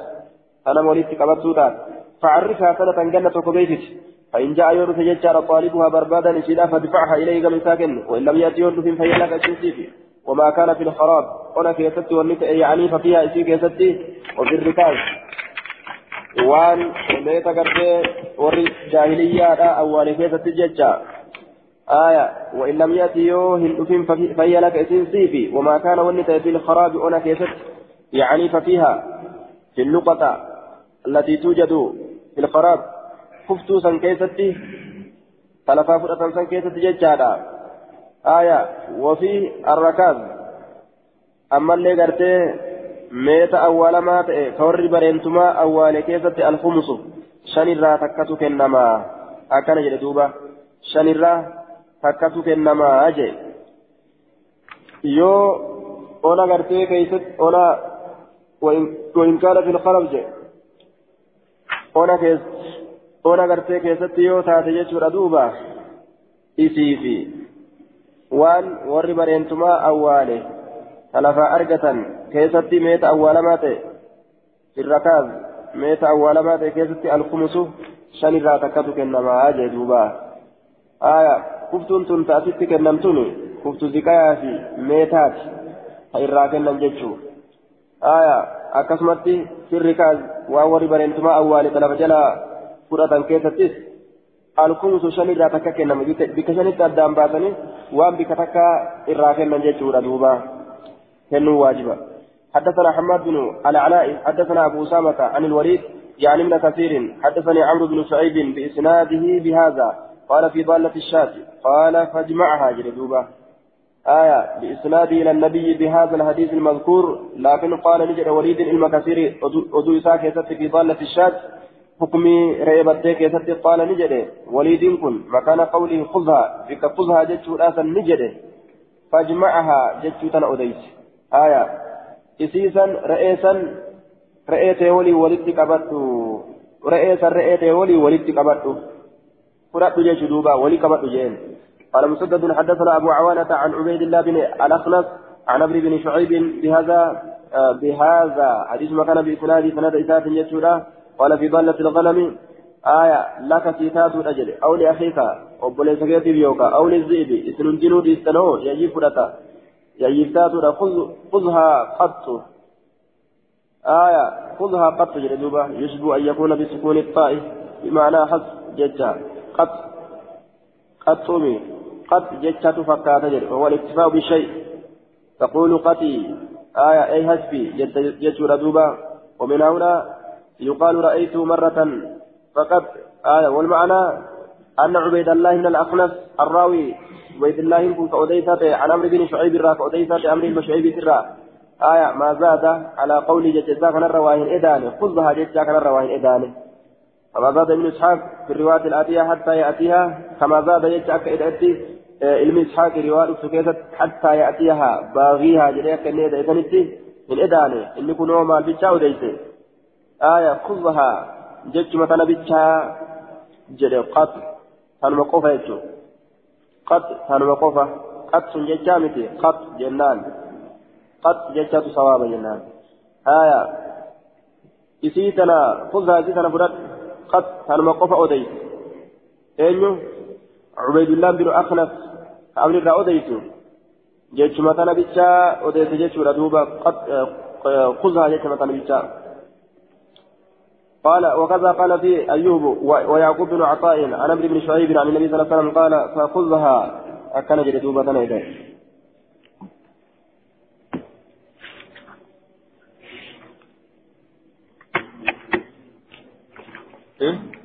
ta nama walitti qabattuu taate فعرفها سنة جنة كبيتت فإن جاء يونس يجار طالبها بربادا إشيدا فادفعها إليه كمن ساكن وإن لم يأتي يونس فيلك الشنسيفي وما كان في الخراب هنا في يستي والنساء يعني ففيها إشيك يستي وفي الركاز. waan meeta gartee warri jaahiliyyaadha awwaale keessatti jecha آية وإن لم يأتي يوهن فهي لك إسين سيفي وما كان ونت في الخراب أنا كيست يعني ففيها في النقطة التي توجد في الخراب. خفتو سن كيستي تلفا فرأة سن كيست ججادا آية وفي الركاز أما اللي قرتي meeta awwaalamaa ta'e ka warri bareentumaa awwaale keessatti alkhumusu shanirraa takkatu kennamaa akkana jedhe duuba shanirraa takkatu kennamaa jee yoo ona gartee keessatti ona وإن كان في الخلف جاء ona kees ona gartee keessatti yoo taate jechuudha duuba isii fi waan warri bareentumaa awwaale talafaa argatan keessatti meeta awwaalamaa ta'e irrakaaz meeta awwaalamaa ta'e keessatti alkumusu shan irraa takkatu kennamaa jee duuba aya kuftuun tun taasitti kennamtuni kuftu ziqayaa fi meetaati ha irraa kennan jechuu aya akkasumatti firrikaaz waan warri bareentumaa awwaale talafa jala fudhatan keessattis alkumusu shan irraa takka kenname. Bikka shanitti addaan baasanii waan bikka takka irraa kennan jechuudha duuba. كنوا واجبا حدثنا حماد بن العلاء حدثنا أبو أسامة عن الوليد يعني من كثير حدثني عمرو بن سعيد بإسناده بهذا قال في ضالة الشاة قال فاجمعها جلدوبة آية بإسناده إلى النبي بهذا الحديث المذكور لكن قال نجد وليد علم كثير أدو إساك في ضالة الشاة حكمي ريبتي كيست قال نجد وليد كن. مكان قوله خذها. بك خذها جتشو الآثر نجد فاجمعها جتشو تن أديس آية. إسيسا رئيسا رئيتي ولي ولدت قبضت رئيسا رئيتي ولي ولدت قبضت فرأت جيش دوبا ولي قبضت جين قال مسدد حدثنا أبو عوانة عن عبيد الله بن الأخنس عن أبي بن شعيب بهذا آه بهذا. حديث ما كان بإسناد سند إسات يسودا قال في ضالة الغنم آية لك سيتات الأجل أو لأخيك أو بوليس بيوكا. أو للذئب إسن الجنود استنو يجي فرطا يجيبتاتنا خذها قط. آية خذها قط جلدوبة يشبه أن يكون بسكون الطائف بمعنى حذف ججا قط. قطومي قط ججا تفكات جل. وهو الاكتفاء بشيء تقول قتي آية أي هسبي جج ردوبة ومن هنا يقال رأيت مرة فقط آية والمعنى أن عبيد الله من الأخنس الراوي عبيد الله كن كأوديسة عن عمرو بن شعيب الرا كأوديسة عمرو بن شعيب الرا. آية ما زاد على قول كان الرواهن إدانة خذها كان الرواهن إدانة. كما زاد ابن إسحاق في الرواية الآتية حتى يأتيها كما زاد ججزا كإدأتي علم إسحاق رواية سكيتت حتى يأتيها باغيها جريك إن إدأتنتي من إدانة. إن يكون هو البتشا وديسه آية خذها جج مثلا بتشا جري قط كان مقوفة يجو. قط كان مقوفة قط سنججامتي قط جنان. قد جتت صوابا جنان. آية. إسيتنا خذها إسيتنا فرد قد هنمقف أوديت. أينو عبيد الله بن أخنس قبل الرا أوديت جيتشما تنا بيتشا أوديت جيتشورا دوبا. قد خذها جيتشما تنا بيتشا. قال وكذا قال في أيوب ويعقوب بن عطاء عن عمرو بن شعيب عن النبي صلى الله عليه وسلم قال فخذها. أكن جري دوبا تنا إيه؟